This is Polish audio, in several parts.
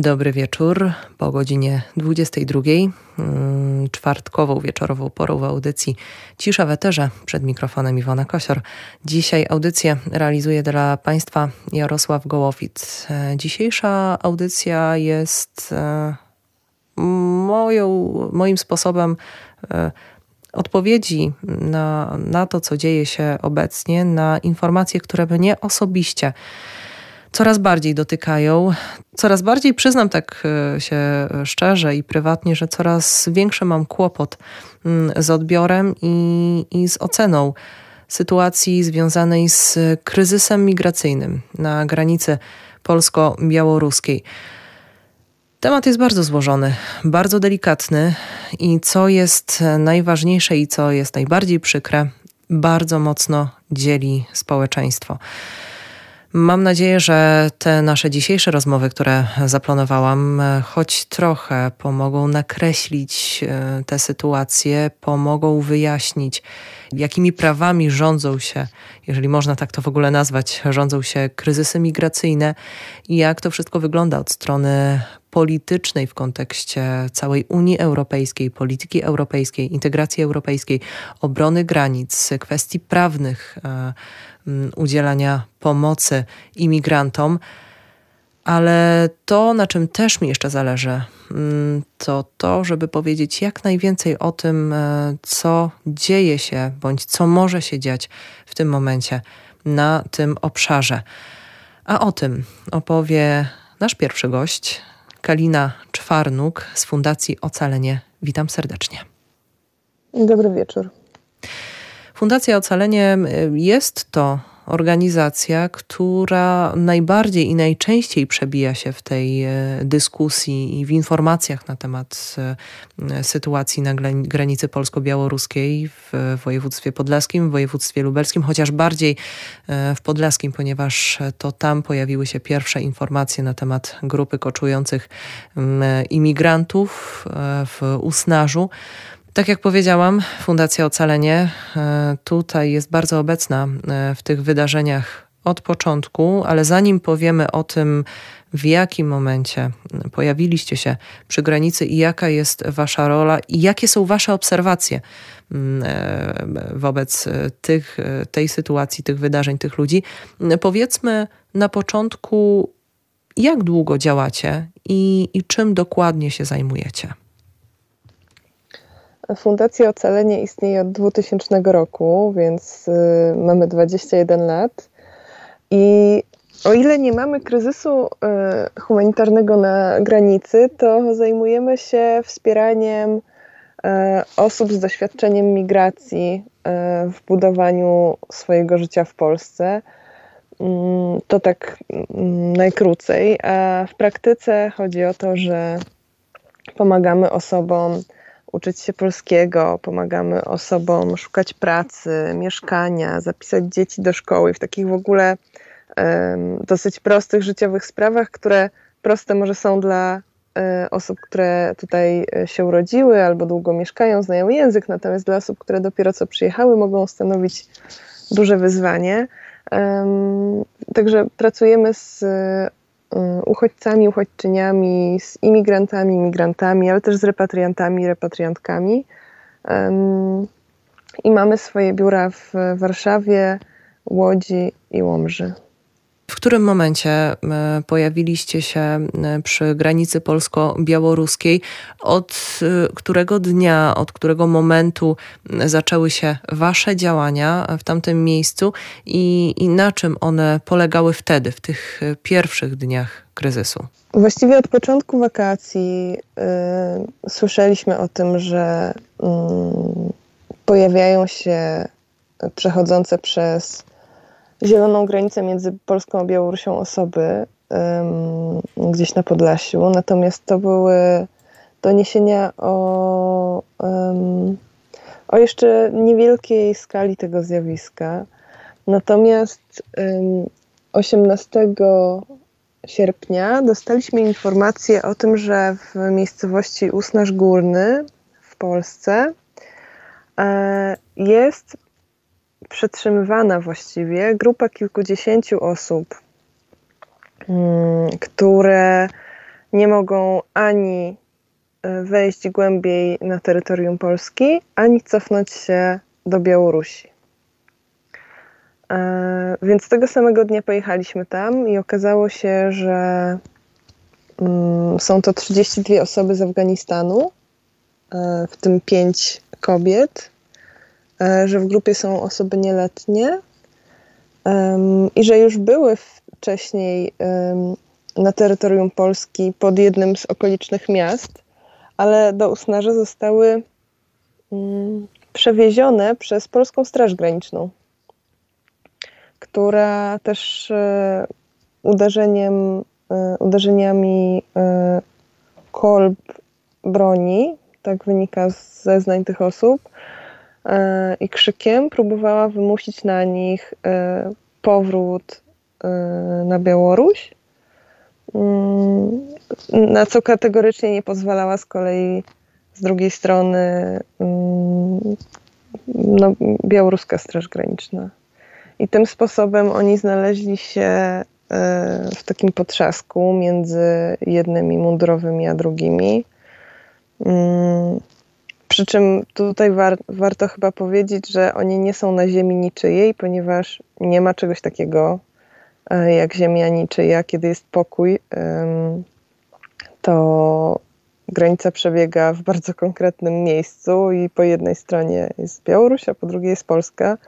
Dobry wieczór po godzinie 22. Mm, czwartkową wieczorową porą w audycji Cisza w Eterze. Przed mikrofonem Iwona Kosior. Dzisiaj audycję realizuje dla Państwa Jarosław Gołowic. E, dzisiejsza audycja jest e, moją, moim sposobem e, odpowiedzi na, na to, co dzieje się obecnie, na informacje, które mnie osobiście coraz bardziej dotykają. Coraz bardziej przyznam tak e, się szczerze i prywatnie, że coraz większy mam kłopot mm, z odbiorem i, i z oceną sytuacji związanej z kryzysem migracyjnym na granicy polsko-białoruskiej. Temat jest bardzo złożony, bardzo delikatny i co jest najważniejsze i co jest najbardziej przykre, bardzo mocno dzieli społeczeństwo. Mam nadzieję, że te nasze dzisiejsze rozmowy, które zaplanowałam, choć trochę pomogą nakreślić e, tę sytuację, pomogą wyjaśnić, jakimi prawami rządzą się, jeżeli można tak to w ogóle nazwać, rządzą się kryzysy migracyjne i jak to wszystko wygląda od strony politycznej w kontekście całej Unii Europejskiej, polityki europejskiej, integracji europejskiej, obrony granic, kwestii prawnych e, udzielania pomocy imigrantom. Ale to, na czym też mi jeszcze zależy, to to, żeby powiedzieć jak najwięcej o tym, e, co dzieje się bądź co może się dziać w tym momencie na tym obszarze. A o tym opowie nasz pierwszy gość, Kalina Czwarnuk z Fundacji Ocalenie. Witam serdecznie. Dobry wieczór. Fundacja Ocalenie jest to organizacja, która najbardziej i najczęściej przebija się w tej e, dyskusji i w informacjach na temat e, sytuacji na granicy polsko-białoruskiej w województwie podlaskim, w województwie lubelskim, chociaż bardziej w podlaskim, ponieważ to tam pojawiły się pierwsze informacje na temat grupy koczujących imigrantów w Usnarzu. Tak jak powiedziałam, Fundacja Ocalenie e, tutaj jest bardzo obecna e, w tych wydarzeniach od początku, ale zanim powiemy o tym, w jakim momencie pojawiliście się przy granicy i jaka jest wasza rola i jakie są wasze obserwacje mm, e, wobec tych, tej sytuacji, tych wydarzeń, tych ludzi, powiedzmy na początku, jak długo działacie i, i czym dokładnie się zajmujecie. Fundacja Ocalenie istnieje od 2000 roku, więc y, mamy 21 lat. I o ile nie mamy kryzysu y, humanitarnego na granicy, to zajmujemy się wspieraniem y, osób z doświadczeniem migracji w budowaniu swojego życia w Polsce. Mm, to tak mm, najkrócej. A w praktyce chodzi o to, że pomagamy osobom uczyć się polskiego, pomagamy osobom szukać pracy, mieszkania, zapisać dzieci do szkoły w takich w ogóle dosyć prostych życiowych sprawach, które proste może są dla um, osób, które tutaj e, się urodziły albo długo mieszkają, znają język, natomiast dla osób, które dopiero co przyjechały, mogą stanowić duże wyzwanie. Także pracujemy z uchodźcami, uchodźczyniami, z imigrantami, migrantami, ale też z repatriantami, repatriantkami. I mamy swoje biura w Warszawie, Łodzi i Łomży. W którym momencie e, pojawiliście się e, przy granicy polsko-białoruskiej? Od e, którego dnia, od którego momentu zaczęły się Wasze działania w tamtym miejscu i, i na czym one polegały wtedy, w tych pierwszych dniach kryzysu? Właściwie od początku wakacji y, słyszeliśmy o tym, że y, pojawiają się przechodzące przez zieloną granicę między Polską a Białorusią osoby um, gdzieś na Podlasiu. Natomiast to były doniesienia o, um, o jeszcze niewielkiej skali tego zjawiska. Natomiast um, 18 sierpnia dostaliśmy informację o tym, że w miejscowości Usnarz Górny w Polsce e, jest przetrzymywana właściwie grupa kilkudziesięciu osób, mm, które nie mogą ani wejść głębiej na terytorium Polski, ani cofnąć się do Białorusi. Więc tego samego dnia pojechaliśmy tam i okazało się, że mm, są to 32 osoby z Afganistanu, w tym 5 kobiet, że w grupie są osoby nieletnie i że już były wcześniej na terytorium Polski pod jednym z okolicznych miast, ale do Usnarza zostały mm, przewiezione przez Polską Straż Graniczną, która też e, uderzeniem, e, uderzeniami e, kolb broni, tak wynika z zeznań tych osób, i krzykiem próbowała wymusić na nich powrót na Białoruś, mm, na co kategorycznie nie pozwalała z kolei z drugiej strony mm, no, białoruska Straż Graniczna. I tym sposobem oni znaleźli się e, w takim potrzasku między jednymi mundurowymi a drugimi. Przy czym tutaj war, warto chyba powiedzieć, że oni nie są na ziemi niczyjej, ponieważ nie ma czegoś takiego e, jak ziemia niczyja. Kiedy jest pokój, to granica przebiega w bardzo konkretnym miejscu i po jednej stronie jest Białoruś, a po drugiej jest Polska.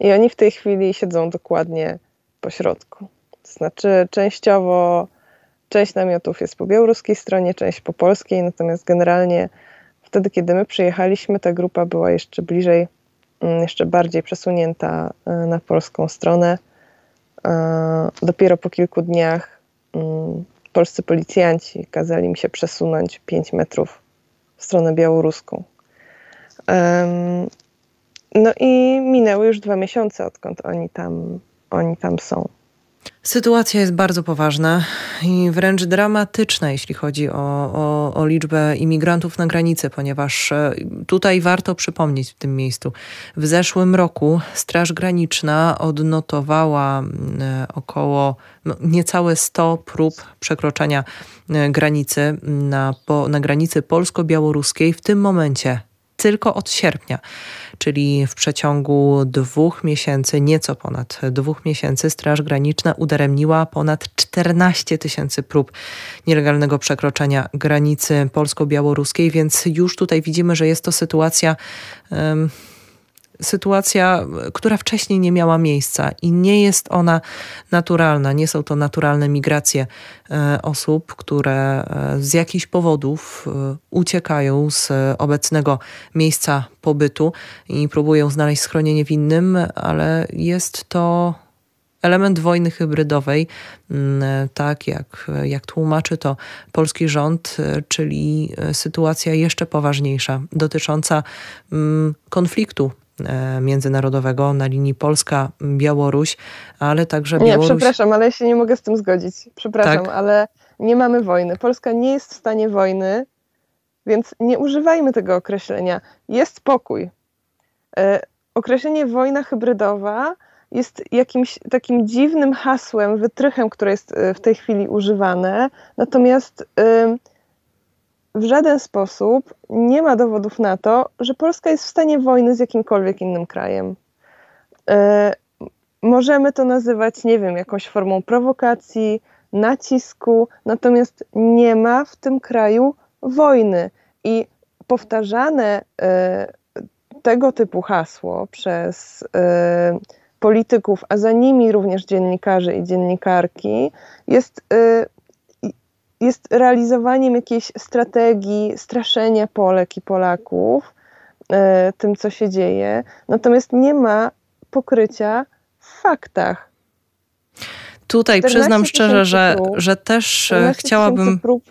I oni w tej chwili siedzą dokładnie po środku. To znaczy częściowo część namiotów jest po białoruskiej stronie, część po polskiej, natomiast generalnie wtedy, kiedy my przyjechaliśmy, ta grupa była jeszcze bliżej, mm, jeszcze bardziej przesunięta e, na polską stronę. E, dopiero po kilku dniach mm, polscy policjanci kazali mi się przesunąć 5 metrów w stronę białoruską. No i minęły już dwa miesiące, odkąd oni tam, oni tam są. Sytuacja jest bardzo poważna i wręcz dramatyczna, jeśli chodzi o, o, o, liczbę imigrantów na granicy, ponieważ e, tutaj warto przypomnieć w tym miejscu. W zeszłym roku Straż Graniczna odnotowała e, około no, niecałe 100 prób przekroczenia e, granicy na, po, na granicy polsko-białoruskiej. W tym momencie tylko od sierpnia, czyli w przeciągu dwóch miesięcy, nieco ponad dwóch miesięcy, Straż Graniczna udaremniła ponad 14 tysięcy prób nielegalnego przekroczenia granicy polsko-białoruskiej, więc już tutaj widzimy, że jest to sytuacja. Um, sytuacja, która wcześniej nie miała miejsca i nie jest ona naturalna. Nie są to naturalne migracje e, osób, które e, z jakichś powodów e, uciekają z obecnego miejsca pobytu i próbują znaleźć schronienie w innym, ale jest to element wojny hybrydowej, mm, tak jak, jak tłumaczy to polski rząd, czyli sytuacja jeszcze poważniejsza, dotycząca mm, konfliktu międzynarodowego na linii Polska-Białoruś, ale także Białoruś... Nie, przepraszam, ale ja się nie mogę z tym zgodzić. Przepraszam, tak? ale nie mamy wojny. Polska nie jest w stanie wojny, więc nie używajmy tego określenia. Jest pokój. E, określenie wojna hybrydowa jest jakimś takim dziwnym hasłem, wytrychem, które jest e, w tej chwili używane. Natomiast w żaden sposób nie ma dowodów na to, że Polska jest w stanie wojny z jakimkolwiek innym krajem. E, możemy to nazywać, nie wiem, jakąś formą prowokacji, nacisku, natomiast nie ma w tym kraju wojny. I powtarzane e, tego typu hasło przez e, polityków, a za nimi również dziennikarzy i dziennikarki, jest jest realizowaniem jakiejś strategii straszenia Polek i Polaków e, tym, co się dzieje, natomiast nie ma pokrycia w faktach. Tutaj przyznam szczerze, że, prób, że też e, chciałabym. prób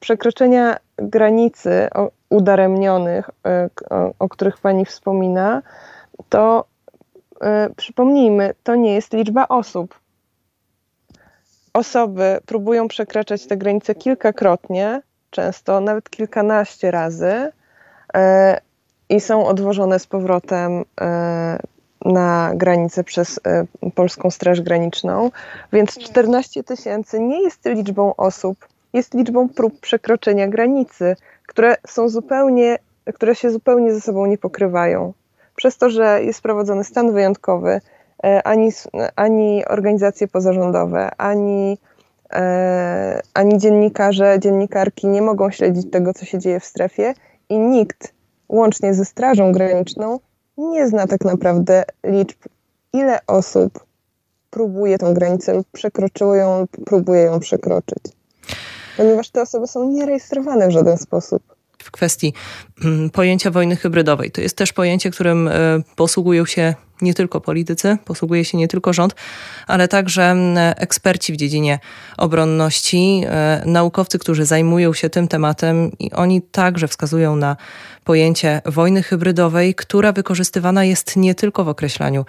przekroczenia granicy udaremnionych, e, o, o których Pani wspomina, to przypomnijmy, to nie jest liczba osób osoby próbują przekraczać te granice kilkakrotnie, często nawet kilkanaście razy e, i są odwożone z powrotem e, na granicę przez e, Polską Straż Graniczną. Więc 14 tysięcy nie jest liczbą osób jest liczbą prób przekroczenia granicy, które są zupełnie, które się zupełnie ze sobą nie pokrywają. Przez to, że jest wprowadzony stan wyjątkowy, ani, ani organizacje pozarządowe, ani, e, ani dziennikarze, dziennikarki nie mogą śledzić tego, co się dzieje w strefie i nikt, łącznie ze Strażą Graniczną, nie zna tak naprawdę liczb, ile osób próbuje tą granicę lub przekroczyło ją lub próbuje ją przekroczyć. Ponieważ te osoby są nierejestrowane w żaden sposób. W kwestii mm, pojęcia wojny hybrydowej. To jest też pojęcie, którym e, posługują się nie tylko politycy, posługuje się nie tylko rząd, ale także mm, eksperci w dziedzinie obronności, e, naukowcy, którzy zajmują się tym tematem i oni także wskazują na pojęcie wojny hybrydowej, która wykorzystywana jest nie tylko w określaniu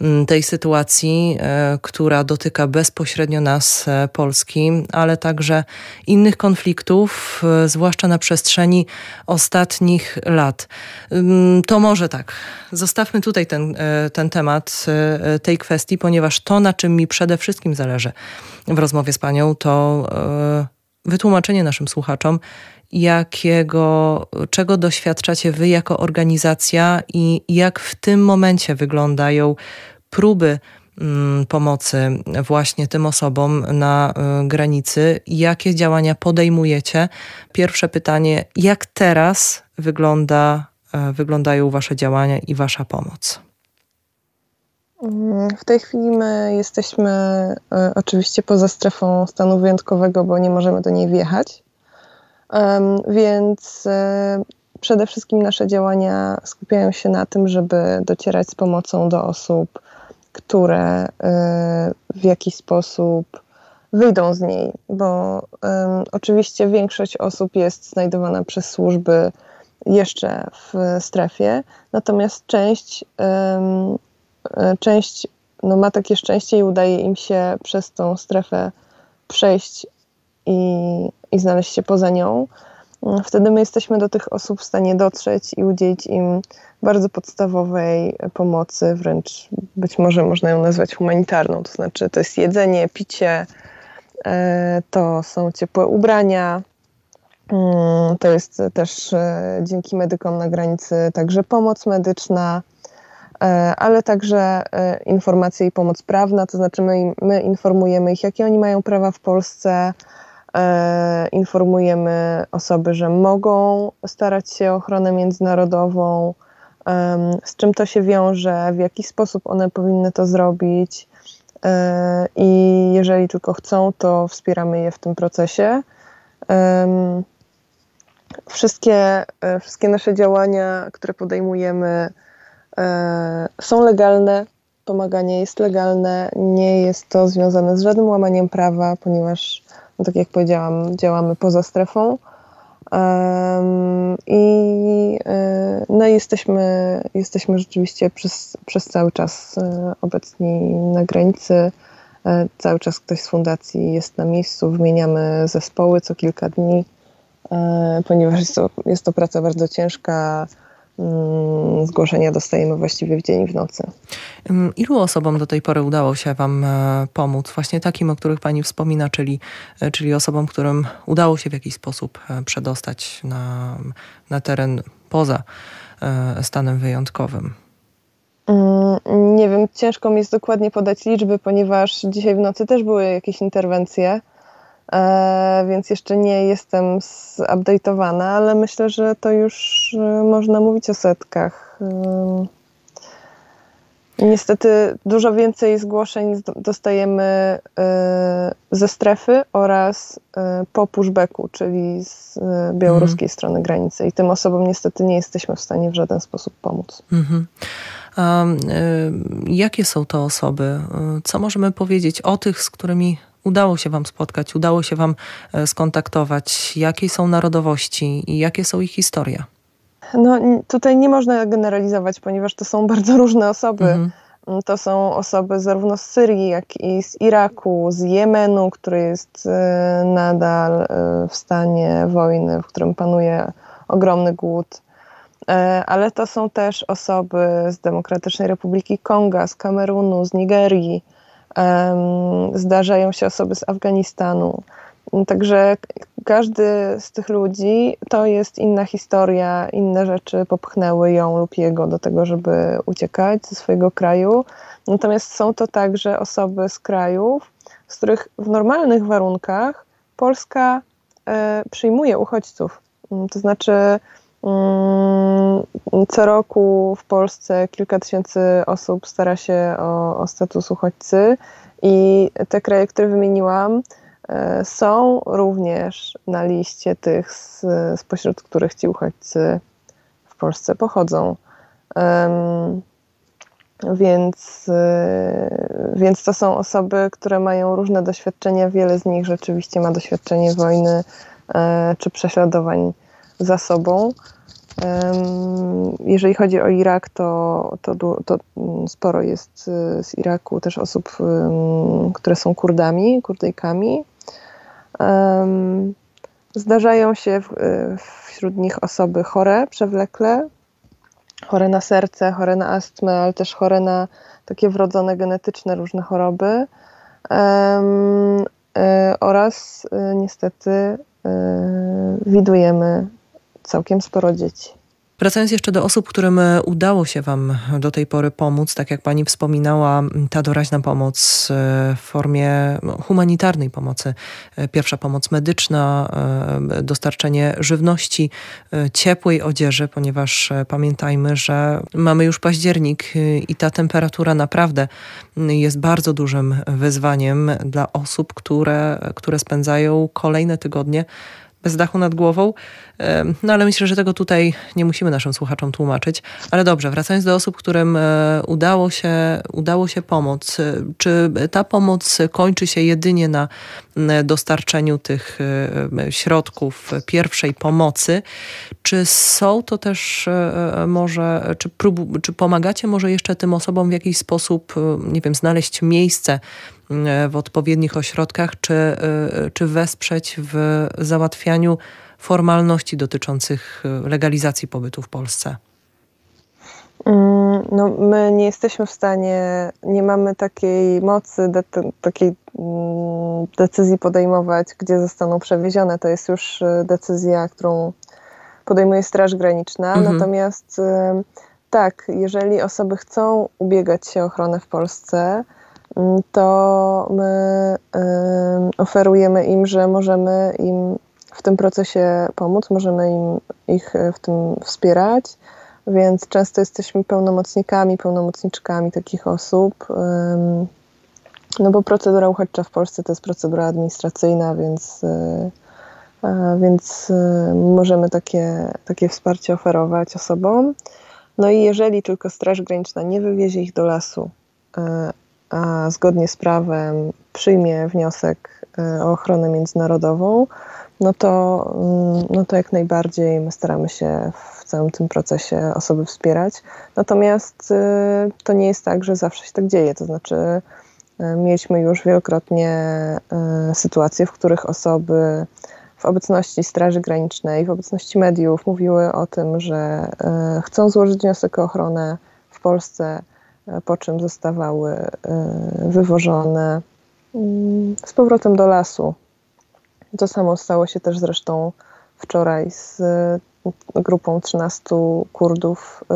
mm, tej sytuacji, e, która dotyka bezpośrednio nas, e, Polski, ale także innych konfliktów, zwłaszcza na przestrzeni ostatnich lat. Mm, to może tak. Zostawmy tutaj ten ten temat e, tej kwestii, ponieważ to, na czym mi przede wszystkim zależy w rozmowie z panią, to e, wytłumaczenie naszym słuchaczom, jakiego, czego doświadczacie wy jako organizacja i jak w tym momencie wyglądają próby mm, pomocy właśnie tym osobom na granicy, jakie działania podejmujecie. Pierwsze pytanie, jak teraz wygląda, wyglądają wasze działania i wasza pomoc? Mm, w tej chwili my jesteśmy e, oczywiście poza strefą stanu wyjątkowego, bo nie możemy do niej wjechać. Więc e, przede wszystkim nasze działania skupiają się na tym, żeby docierać z pomocą do osób, które e, w jakiś sposób wyjdą z niej, bo oczywiście większość osób jest znajdowana przez służby jeszcze w strefie, natomiast część część no, ma takie szczęście i udaje im się przez tą strefę przejść i, i znaleźć się poza nią. Mm, wtedy my jesteśmy do tych osób w stanie dotrzeć i udzielić im bardzo podstawowej pomocy, wręcz być może można ją nazwać humanitarną. To znaczy, to jest jedzenie, picie, e, to są ciepłe ubrania, mm, to jest też e, dzięki medykom na granicy także pomoc medyczna, E, ale także e, informacje i pomoc prawna, to znaczy my, my informujemy ich, jakie oni mają prawa w Polsce, e, informujemy osoby, że mogą starać się o ochronę międzynarodową, z czym to się wiąże, w jaki sposób one powinny to zrobić. I jeżeli tylko chcą, to wspieramy je w tym procesie. Wszystkie, wszystkie nasze działania, które podejmujemy, E, są legalne, pomaganie jest legalne, nie jest to związane z żadnym łamaniem prawa, ponieważ, no tak jak powiedziałam, działamy poza strefą. I e, no, jesteśmy, jesteśmy rzeczywiście przez, przez cały czas e, obecni na granicy. Cały czas ktoś z fundacji jest na miejscu, wymieniamy zespoły co kilka dni, ponieważ jest to, jest to praca bardzo ciężka zgłoszenia dostajemy właściwie w dzień i w nocy. Ilu osobom do tej pory udało się Wam e, pomóc? Właśnie takim, o których Pani wspomina, czyli, e, czyli osobom, którym udało się w jakiś sposób e, przedostać na, na teren poza stanem wyjątkowym? Mm, nie wiem, ciężko mi jest dokładnie podać liczby, ponieważ dzisiaj w nocy też były jakieś interwencje. E, więc jeszcze nie jestem zupdate'owana, ale myślę, że to już e, można mówić o setkach. E, niestety dużo więcej zgłoszeń dostajemy ze strefy oraz po pushbacku, czyli z białoruskiej mhm. strony granicy. I tym osobom niestety nie jesteśmy w stanie w żaden sposób pomóc. Mhm. A, jakie są to osoby? Co możemy powiedzieć o tych, z którymi udało się Wam spotkać, udało się Wam e, skontaktować? Jakie są narodowości i jakie są ich historie? No, tutaj nie można generalizować, ponieważ to są bardzo różne osoby. Mhm. Mm, to są osoby zarówno z Syrii, jak i z Iraku, z Jemenu, który jest e, nadal e, w stanie wojny, w którym panuje ogromny głód. Ale to są też osoby z Demokratycznej Republiki Konga, z Kamerunu, z Nigerii, Zdarzają się osoby z Afganistanu. Także każdy z tych ludzi to jest inna historia, inne rzeczy popchnęły ją lub jego do tego, żeby uciekać ze swojego kraju. Natomiast są to także osoby z krajów, z których w normalnych warunkach Polska e, przyjmuje uchodźców. To znaczy, co roku w Polsce kilka tysięcy osób stara się o, o status uchodźcy, i te kraje, które wymieniłam, e, są również na liście tych, spośród których ci uchodźcy w Polsce pochodzą. Um, więc, e, więc to są osoby, które mają różne doświadczenia. Wiele z nich rzeczywiście ma doświadczenie wojny e, czy prześladowań za sobą. Jeżeli chodzi o Irak, to, to, to, sporo jest y, z Iraku też osób, które są Kurdami, Kurdyjkami. Zdarzają się wśród nich osoby chore przewlekle, chore na serce, chore na astmę, ale też chore na takie wrodzone genetyczne różne choroby. Y, oraz y, niestety y, widujemy całkiem sporo dzieci. Wracając jeszcze do osób, którym e, udało się Wam do tej pory pomóc, tak jak Pani wspominała, ta doraźna pomoc e, w formie no, humanitarnej pomocy, e, pierwsza pomoc medyczna, dostarczenie żywności, ciepłej odzieży, ponieważ pamiętajmy, że mamy już październik i ta temperatura naprawdę jest bardzo dużym wyzwaniem dla osób, które, które spędzają kolejne tygodnie bez dachu nad głową. No ale myślę, że tego tutaj nie musimy naszym słuchaczom tłumaczyć. Ale dobrze, wracając do osób, którym e, udało się, udało się pomóc. E, czy ta pomoc kończy się jedynie na dostarczeniu tych e, środków pierwszej pomocy? Czy są to też może, czy, prób, czy pomagacie może jeszcze tym osobom w jakiś sposób, nie wiem, znaleźć miejsce w odpowiednich ośrodkach, czy, czy wesprzeć w załatwianiu formalności dotyczących y, legalizacji pobytu w Polsce? Mm, no, my nie jesteśmy w stanie, nie mamy takiej mocy, de, takiej mm, decyzji podejmować, gdzie zostaną przewiezione. To jest już decyzja, którą podejmuje Straż Graniczna. Mhm. Natomiast tak, jeżeli osoby chcą ubiegać się o ochronę w Polsce, to my oferujemy im, że możemy im w tym procesie pomóc, możemy im, ich e, w tym wspierać, więc często jesteśmy pełnomocnikami, pełnomocniczkami takich osób. No bo procedura uchodźcza w Polsce to jest procedura administracyjna, więc, e, więc e, możemy takie, takie wsparcie oferować osobom. No i jeżeli tylko Straż Graniczna nie wywiezie ich do lasu, a zgodnie z prawem przyjmie wniosek o ochronę międzynarodową, no to, mm, no to jak najbardziej my staramy się w całym tym procesie osoby wspierać. Natomiast y, to nie jest tak, że zawsze się tak dzieje. To znaczy, y, mieliśmy już wielokrotnie sytuacje, w których osoby w obecności Straży Granicznej, w obecności mediów mówiły o tym, że chcą złożyć wniosek o ochronę w Polsce, po czym zostawały wywożone mm, z powrotem do lasu to samo stało się też zresztą wczoraj z e, grupą 13 Kurdów e,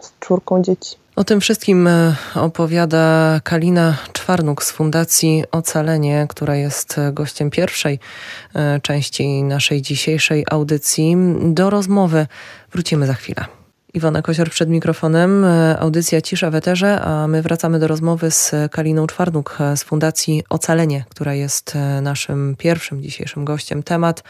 z czwórką dzieci. O tym wszystkim e, opowiada Kalina Czwarnuk z Fundacji Ocalenie, która jest gościem pierwszej części naszej dzisiejszej audycji. Do rozmowy wrócimy za chwilę. Iwona Kosior przed mikrofonem, e, audycja Cisza w Eterze, a my wracamy do rozmowy z Kaliną Czwarnuk e, z Fundacji Ocalenie, która jest e, naszym pierwszym dzisiejszym gościem. Temat,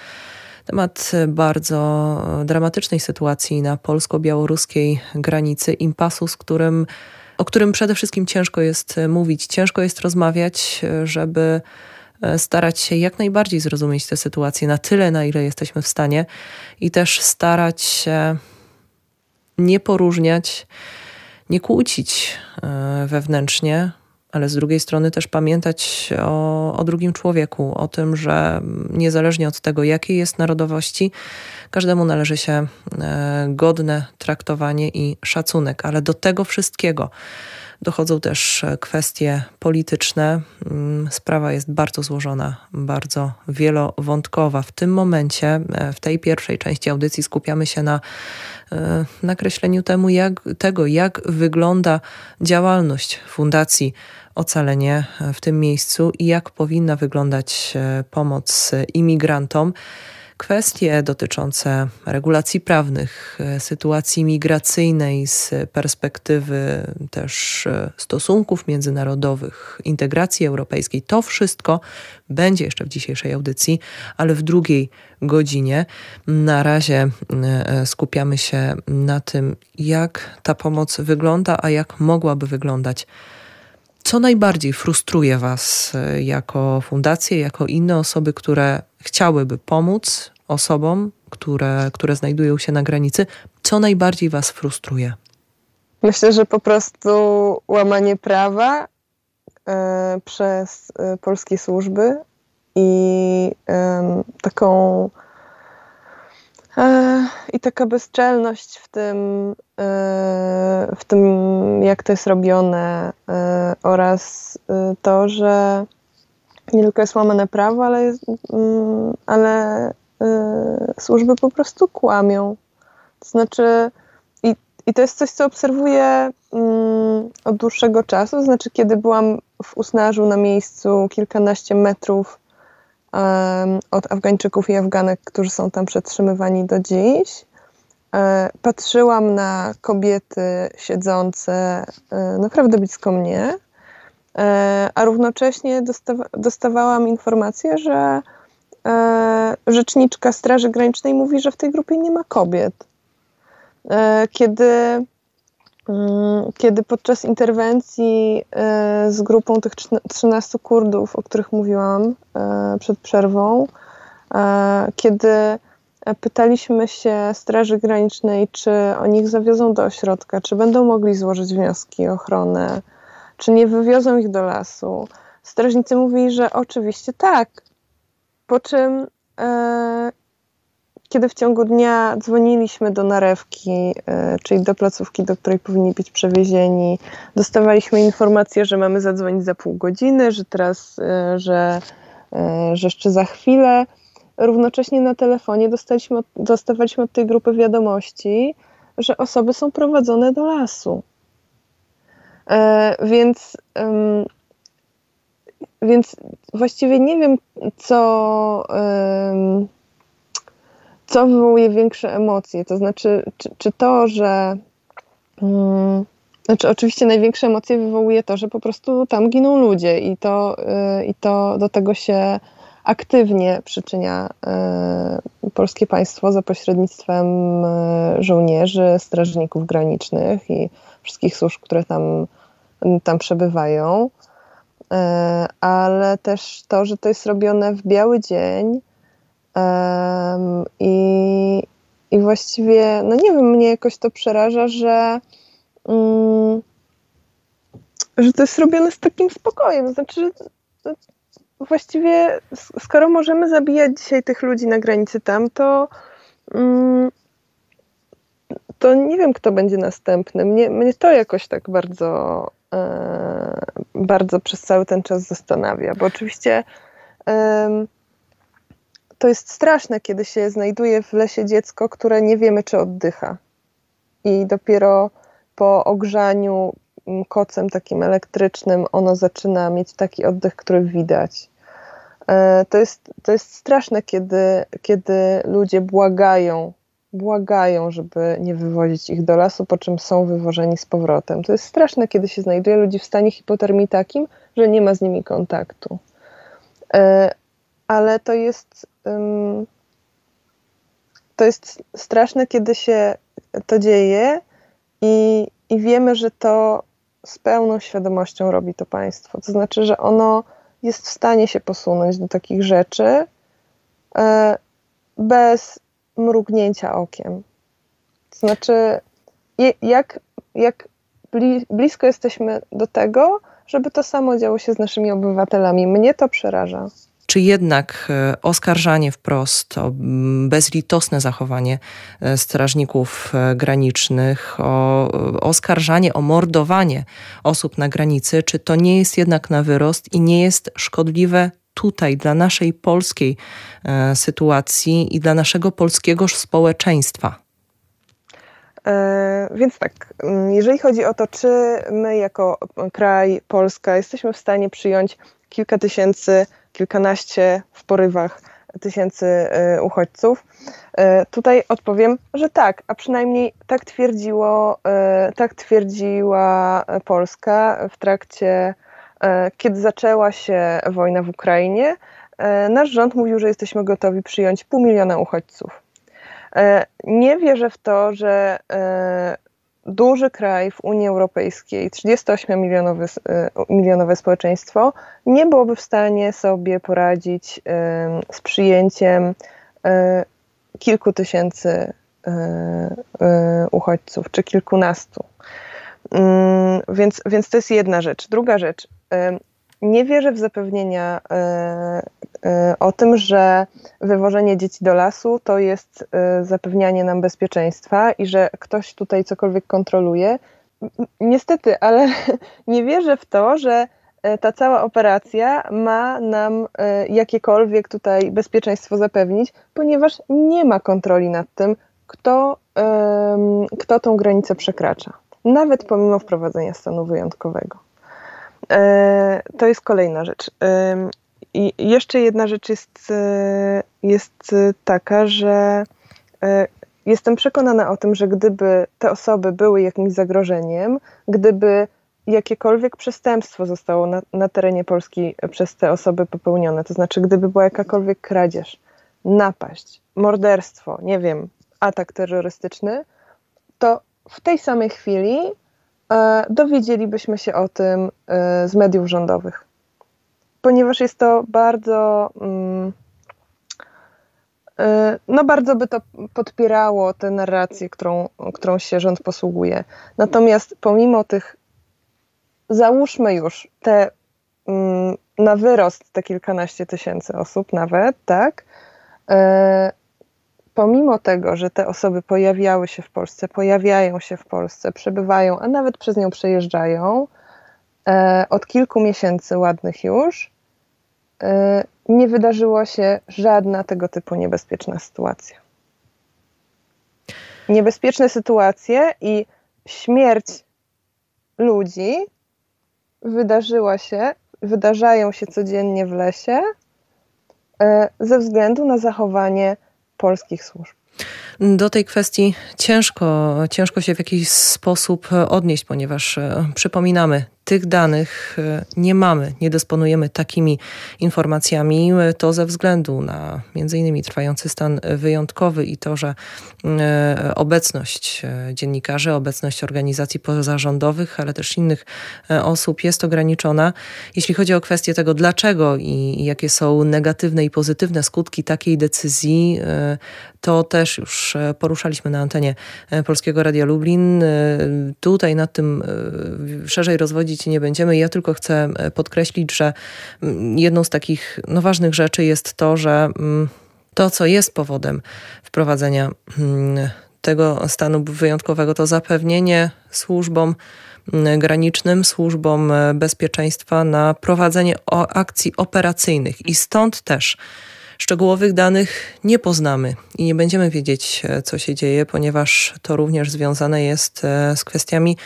temat bardzo dramatycznej sytuacji na polsko-białoruskiej granicy, impasu, z którym, o którym przede wszystkim ciężko jest mówić, ciężko jest rozmawiać, żeby starać się jak najbardziej zrozumieć tę sytuację na tyle, na ile jesteśmy w stanie i też starać się nie poróżniać, nie kłócić e, wewnętrznie, ale z drugiej strony też pamiętać o, o drugim człowieku, o tym, że niezależnie od tego, jakiej jest narodowości, każdemu należy się e, godne traktowanie i szacunek, ale do tego wszystkiego dochodzą też kwestie polityczne. Mm, sprawa jest bardzo złożona, bardzo wielowątkowa. W tym momencie, w tej pierwszej części audycji skupiamy się na nakreśleniu temu, jak, tego, jak wygląda działalność Fundacji Ocalenie w tym miejscu i jak powinna wyglądać pomoc imigrantom kwestie dotyczące regulacji prawnych, e, sytuacji migracyjnej z perspektywy też e, stosunków międzynarodowych, integracji europejskiej. To wszystko będzie jeszcze w dzisiejszej audycji, ale w drugiej godzinie. Na razie e, skupiamy się na tym, jak ta pomoc wygląda, a jak mogłaby wyglądać. Co najbardziej frustruje Was jako fundację, jako inne osoby, które chciałyby pomóc osobom, które, które znajdują się na granicy, co najbardziej Was frustruje? Myślę, że po prostu łamanie prawa e, przez e, polskie służby i e, taką e, i taka bezczelność w tym, e, w tym, jak to jest robione e, oraz to, że nie tylko jest łamane prawo, ale, jest, mm, ale służby po prostu kłamią. To znaczy, i, i to jest coś, co obserwuję mm, od dłuższego czasu. To znaczy, kiedy byłam w Usnarzu na miejscu kilkanaście metrów od Afgańczyków i Afganek, którzy są tam przetrzymywani do dziś, e, patrzyłam na kobiety siedzące e, naprawdę blisko mnie E, a równocześnie dostawa dostawałam informację, że rzeczniczka Straży Granicznej mówi, że w tej grupie nie ma kobiet. Kiedy, kiedy podczas interwencji z grupą tych 13 Kurdów, o których mówiłam przed przerwą, kiedy pytaliśmy się Straży Granicznej, czy oni ich zawiozą do ośrodka, czy będą mogli złożyć wnioski o ochronę, czy nie wywiozą ich do lasu? Strażnicy mówili, że oczywiście tak. Po czym, e, kiedy w ciągu dnia dzwoniliśmy do narewki, e, czyli do placówki, do której powinni być przewiezieni, dostawaliśmy informację, że mamy zadzwonić za pół godziny, że teraz, e, że, e, że jeszcze za chwilę. Równocześnie na telefonie dostaliśmy, dostawaliśmy od tej grupy wiadomości, że osoby są prowadzone do lasu. Więc, więc właściwie nie wiem, co, co wywołuje większe emocje. To znaczy, czy, czy to, że. Mm, znaczy, oczywiście największe emocje wywołuje to, że po prostu tam giną ludzie i to, y, i to do tego się aktywnie przyczynia y, polskie państwo za pośrednictwem y, żołnierzy, strażników granicznych i wszystkich służb, które tam tam przebywają, e, ale też to, że to jest robione w biały dzień i, i właściwie, no nie wiem, mnie jakoś to przeraża, że, mm, że to jest robione z takim spokojem. Znaczy, że właściwie skoro możemy zabijać dzisiaj tych ludzi na granicy tam, to mm, to nie wiem, kto będzie następny. Mnie, mnie to jakoś tak bardzo E, bardzo przez cały ten czas zastanawia, bo oczywiście to jest straszne, kiedy się znajduje w lesie dziecko, które nie wiemy, czy oddycha. I dopiero po ogrzaniu kocem takim elektrycznym ono zaczyna mieć taki oddech, który widać. E, to jest, to jest straszne, kiedy, kiedy ludzie błagają błagają, żeby nie wywozić ich do lasu, po czym są wywożeni z powrotem. To jest straszne, kiedy się znajduje ludzi w stanie hipotermii takim, że nie ma z nimi kontaktu. E, ale to jest to jest straszne, kiedy się to dzieje i, i wiemy, że to z pełną świadomością robi to państwo. To znaczy, że ono jest w stanie się posunąć do takich rzeczy e, bez mrugnięcia okiem. To znaczy, jak, jak blisko jesteśmy do tego, żeby to samo działo się z naszymi obywatelami. Mnie to przeraża. Czy jednak e, oskarżanie wprost o bezlitosne zachowanie e, strażników e, granicznych, o oskarżanie o mordowanie osób na granicy, czy to nie jest jednak na wyrost i nie jest szkodliwe tutaj dla naszej polskiej sytuacji i dla naszego polskiego społeczeństwa? Więc tak, mm, jeżeli chodzi o to, czy my jako kraj, Polska, jesteśmy w stanie przyjąć kilka tysięcy kilkanaście w porywach tysięcy e, uchodźców. E, tutaj odpowiem, że tak, a przynajmniej tak twierdziło, e, tak twierdziła Polska w trakcie, kiedy zaczęła się wojna w Ukrainie. Nasz rząd mówił, że jesteśmy gotowi przyjąć pół miliona uchodźców. Nie wierzę w to, że duży kraj w Unii Europejskiej, 38-milionowe milionowe społeczeństwo, nie byłoby w stanie sobie poradzić z przyjęciem e, kilku tysięcy e, uchodźców, czy kilkunastu. Mm, więc, więc to jest jedna rzecz. Druga rzecz. Nie wierzę w zapewnienia o tym, że wywożenie dzieci do lasu to jest y, zapewnianie nam bezpieczeństwa i że ktoś tutaj cokolwiek kontroluje. Niestety, ale nie wierzę w to, że ta cała operacja ma nam jakiekolwiek tutaj bezpieczeństwo zapewnić, ponieważ nie ma kontroli nad tym, kto, kto tą granicę przekracza, nawet pomimo wprowadzenia stanu wyjątkowego. To jest kolejna rzecz. I jeszcze jedna rzecz jest, e, jest taka, że e, jestem przekonana o tym, że gdyby te osoby były jakimś zagrożeniem, gdyby jakiekolwiek przestępstwo zostało na, na terenie Polski przez te osoby popełnione, to znaczy gdyby była jakakolwiek kradzież, napaść, morderstwo, nie wiem, atak terrorystyczny, to w tej samej chwili e, dowiedzielibyśmy się o tym e, z mediów rządowych ponieważ jest to bardzo. Mm, y, no, bardzo by to podpierało tę narrację, którą, którą się rząd posługuje. Natomiast pomimo tych, załóżmy już te mm, na wyrost te kilkanaście tysięcy osób, nawet, tak? Pomimo tego, że te osoby pojawiały się w Polsce, pojawiają się w Polsce, przebywają, a nawet przez nią przejeżdżają, E, od kilku miesięcy ładnych już e, nie wydarzyło się żadna tego typu niebezpieczna sytuacja. Niebezpieczne sytuacje i śmierć ludzi wydarzyła się, wydarzają się codziennie w lesie e, ze względu na zachowanie polskich służb. Do tej kwestii ciężko, ciężko się w jakiś sposób odnieść, ponieważ przypominamy, tych danych e, nie mamy, nie dysponujemy takimi informacjami, e, to ze względu na między innymi trwający stan wyjątkowy i to, że e, obecność dziennikarzy, obecność organizacji pozarządowych, ale też innych osób jest ograniczona. Jeśli chodzi o kwestię tego, dlaczego i jakie są negatywne i pozytywne skutki takiej decyzji, to też już poruszaliśmy na antenie Polskiego Radia Lublin. Tutaj nad tym szerzej rozwodzić nie będziemy. Ja tylko chcę e, podkreślić, że mm, jedną z takich no, ważnych rzeczy jest to, że mm, to, co jest powodem wprowadzenia mm, tego stanu wyjątkowego, to zapewnienie służbom granicznym, służbom e, bezpieczeństwa na prowadzenie akcji operacyjnych. I stąd też szczegółowych danych nie poznamy i nie będziemy wiedzieć, e, co się dzieje, ponieważ to również związane jest z kwestiami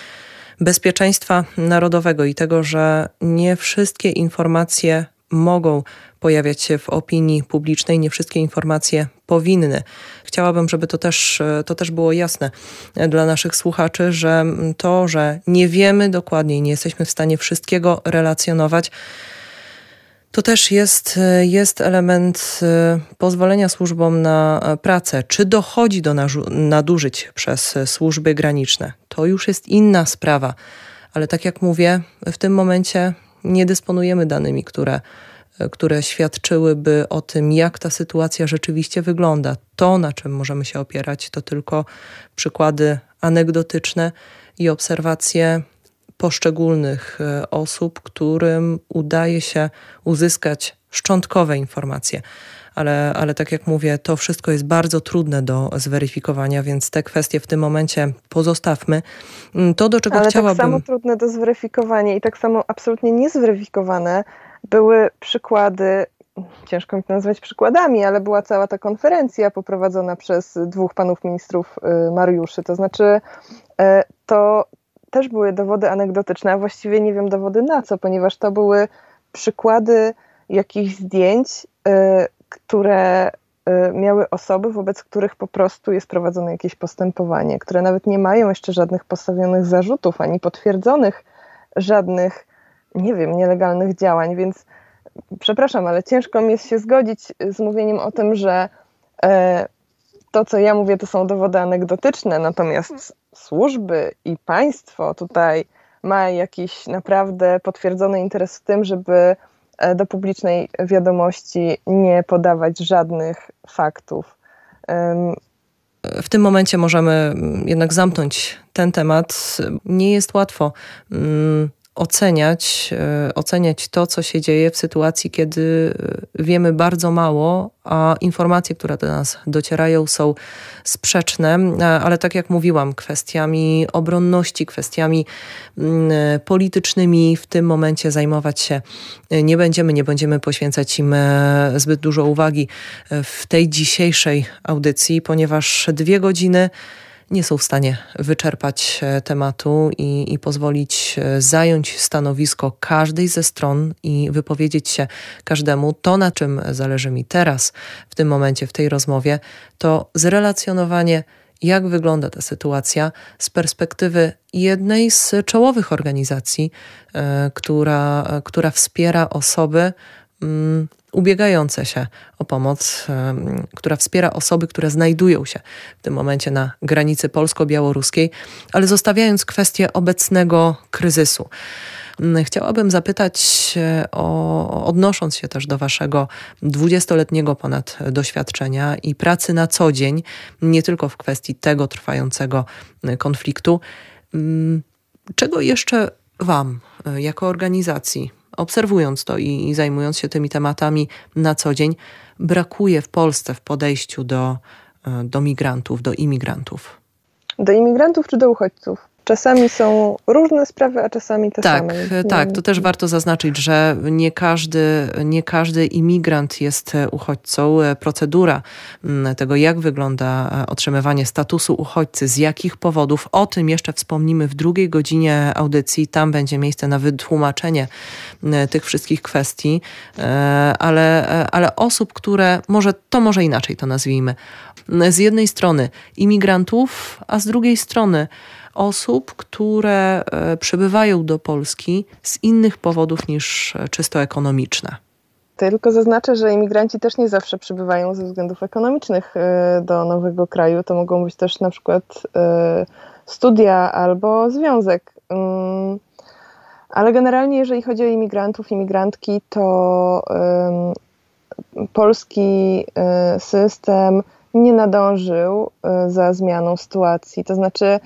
bezpieczeństwa narodowego i tego, że nie wszystkie informacje mogą pojawiać się w opinii publicznej, nie wszystkie informacje powinny. Chciałabym, żeby to też, to też było jasne dla naszych słuchaczy, że to, że nie wiemy dokładnie nie jesteśmy w stanie wszystkiego relacjonować, to też jest, jest element y, pozwolenia służbom na pracę. Czy dochodzi do nadużyć przez służby graniczne? To już jest inna sprawa, ale tak jak mówię, w tym momencie nie dysponujemy danymi, które, które świadczyłyby o tym, jak ta sytuacja rzeczywiście wygląda. To, na czym możemy się opierać, to tylko przykłady anegdotyczne i obserwacje poszczególnych e, osób, którym udaje się uzyskać szczątkowe informacje. Ale, ale tak jak mówię, to wszystko jest bardzo trudne do zweryfikowania, więc te kwestie w tym momencie pozostawmy. Mm, to, do czego ale chciałabym... tak samo trudne do zweryfikowania i tak samo absolutnie niezweryfikowane były przykłady ciężko mi to nazwać przykładami, ale była cała ta konferencja poprowadzona przez dwóch panów ministrów y, Mariuszy. To znaczy, y, to też były dowody anegdotyczne, a właściwie nie wiem dowody na co, ponieważ to były przykłady jakichś zdjęć, y, które miały osoby, wobec których po prostu jest prowadzone jakieś postępowanie, które nawet nie mają jeszcze żadnych postawionych zarzutów ani potwierdzonych żadnych, nie wiem, nielegalnych działań, więc przepraszam, ale ciężko mi jest się zgodzić z mówieniem o tym, że e, to, co ja mówię, to są dowody anegdotyczne, natomiast służby i państwo tutaj ma jakiś naprawdę potwierdzony interes w tym, żeby e, do publicznej wiadomości nie podawać żadnych faktów. W tym momencie możemy jednak zamknąć ten temat. Nie jest łatwo. Oceniać, e, oceniać to, co się dzieje w sytuacji, kiedy e, wiemy bardzo mało, a informacje, które do nas docierają, są sprzeczne, e, ale tak jak mówiłam, kwestiami obronności, kwestiami mm, politycznymi w tym momencie zajmować się nie będziemy, nie będziemy poświęcać im zbyt dużo uwagi w tej dzisiejszej audycji, ponieważ dwie godziny nie są w stanie wyczerpać e, tematu i, i pozwolić e, zająć stanowisko każdej ze stron i wypowiedzieć się każdemu. To, na czym zależy mi teraz, w tym momencie, w tej rozmowie, to zrelacjonowanie jak wygląda ta sytuacja z perspektywy jednej z czołowych organizacji, e, która, która wspiera osoby, ubiegające się o pomoc, która wspiera osoby, które znajdują się w tym momencie na granicy polsko-białoruskiej, ale zostawiając kwestię obecnego kryzysu. Mm, chciałabym zapytać, o, odnosząc się też do Waszego dwudziestoletniego ponad doświadczenia i pracy na co dzień, nie tylko w kwestii tego trwającego konfliktu, mm, czego jeszcze Wam, e, jako organizacji, obserwując to i, i zajmując się tymi tematami na co dzień, brakuje w Polsce w podejściu do, e, do migrantów, do imigrantów? Do imigrantów czy do uchodźców? Czasami są różne sprawy, a czasami te tak, same. Tak, tak. To też warto zaznaczyć, że nie każdy, nie każdy imigrant jest uchodźcą. Procedura mm, tego, jak wygląda e, otrzymywanie statusu uchodźcy, z jakich powodów, o tym jeszcze wspomnimy w drugiej godzinie audycji. Tam będzie miejsce na wytłumaczenie tych wszystkich kwestii, e, ale, e, ale osób, które, może to może inaczej to nazwijmy, z jednej strony imigrantów, a z drugiej strony osób, które e, przybywają do Polski z innych powodów niż e, czysto ekonomiczne. Tylko zaznaczę, że imigranci też nie zawsze przybywają ze względów ekonomicznych e, do nowego kraju. To mogą być też na przykład studia albo związek. Mm, ale generalnie, jeżeli chodzi o imigrantów, imigrantki, to polski system nie nadążył za zmianą sytuacji. To znaczy,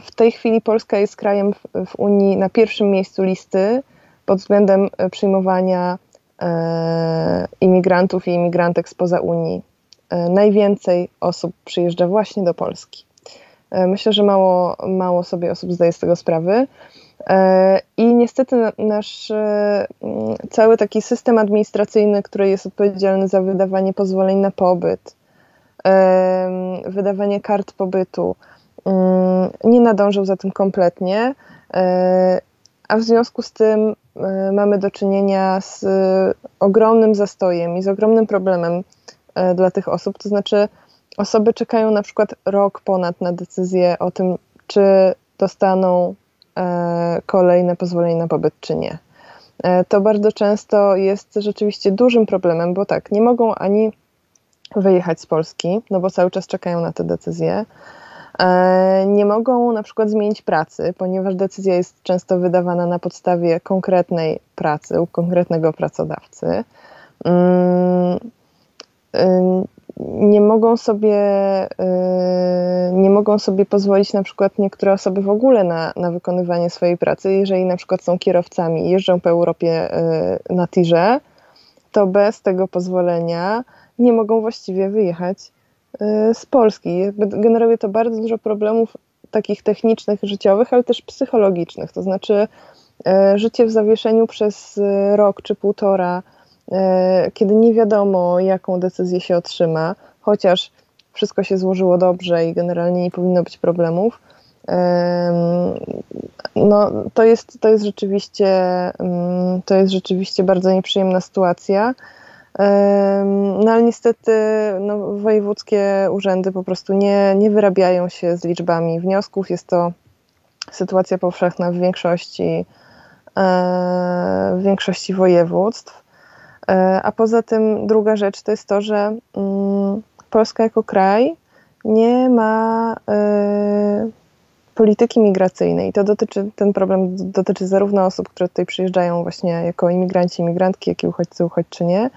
w tej chwili Polska jest krajem w, w Unii na pierwszym miejscu listy pod względem e, przyjmowania e, imigrantów i imigrantek spoza Unii. E, najwięcej osób przyjeżdża właśnie do Polski. E, myślę, że mało, mało sobie osób zdaje z tego sprawy. E, I niestety nasz e, cały taki system administracyjny, który jest odpowiedzialny za wydawanie pozwoleń na pobyt, wydawanie kart pobytu, nie nadążył za tym kompletnie, e, a w związku z tym e, mamy do czynienia z ogromnym zastojem i z ogromnym problemem e, dla tych osób. To znaczy, osoby czekają na przykład rok ponad na decyzję o tym, czy dostaną kolejne pozwolenie na pobyt, czy nie. To bardzo często jest rzeczywiście dużym problemem, bo tak, nie mogą ani wyjechać z Polski, no bo cały czas czekają na te decyzje. E, nie mogą na przykład zmienić pracy, ponieważ decyzja jest często wydawana na podstawie konkretnej pracy u konkretnego pracodawcy. Mm, y, nie mogą sobie, y, nie mogą sobie pozwolić na przykład niektóre osoby w ogóle na, na wykonywanie swojej pracy, jeżeli na przykład są kierowcami i jeżdżą po Europie y, na tirze, to bez tego pozwolenia nie mogą właściwie wyjechać z Polski. Generuje to bardzo dużo problemów takich technicznych, życiowych, ale też psychologicznych. To znaczy, życie w zawieszeniu przez rok czy półtora, kiedy nie wiadomo, jaką decyzję się otrzyma, chociaż wszystko się złożyło dobrze i generalnie nie powinno być problemów. No, to jest, to jest rzeczywiście to jest rzeczywiście bardzo nieprzyjemna sytuacja. No ale niestety no, wojewódzkie urzędy po prostu nie, nie wyrabiają się z liczbami wniosków. Jest to sytuacja powszechna w większości, e, w większości województw. E, a poza tym druga rzecz to jest to, że mm, Polska jako kraj nie ma y, polityki migracyjnej. To dotyczy, ten problem dotyczy zarówno osób, które tutaj przyjeżdżają właśnie jako imigranci, imigrantki, jak i uchodźcy, uchodźczynie,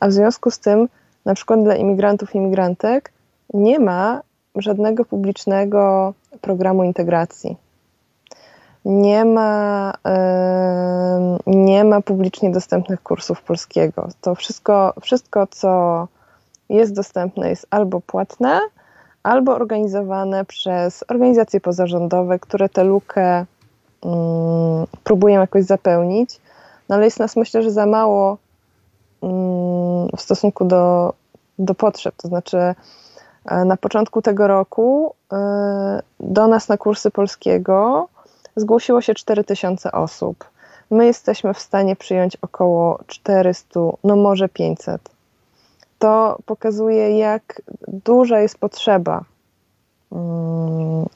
a w związku z tym na przykład dla imigrantów, imigrantek nie ma żadnego publicznego programu integracji. Nie ma, y, nie ma publicznie dostępnych kursów polskiego. To wszystko, wszystko co jest dostępne, jest albo płatne, albo organizowane przez organizacje pozarządowe, które tę lukę mm, próbują jakoś zapełnić. No ale jest nas myślę, że za mało mm, w stosunku do, do potrzeb. To znaczy, e, na początku tego roku e, do nas na kursy polskiego zgłosiło się 4000 osób. My jesteśmy w stanie przyjąć około 400, no może 500 to pokazuje, jak duża jest potrzeba, um,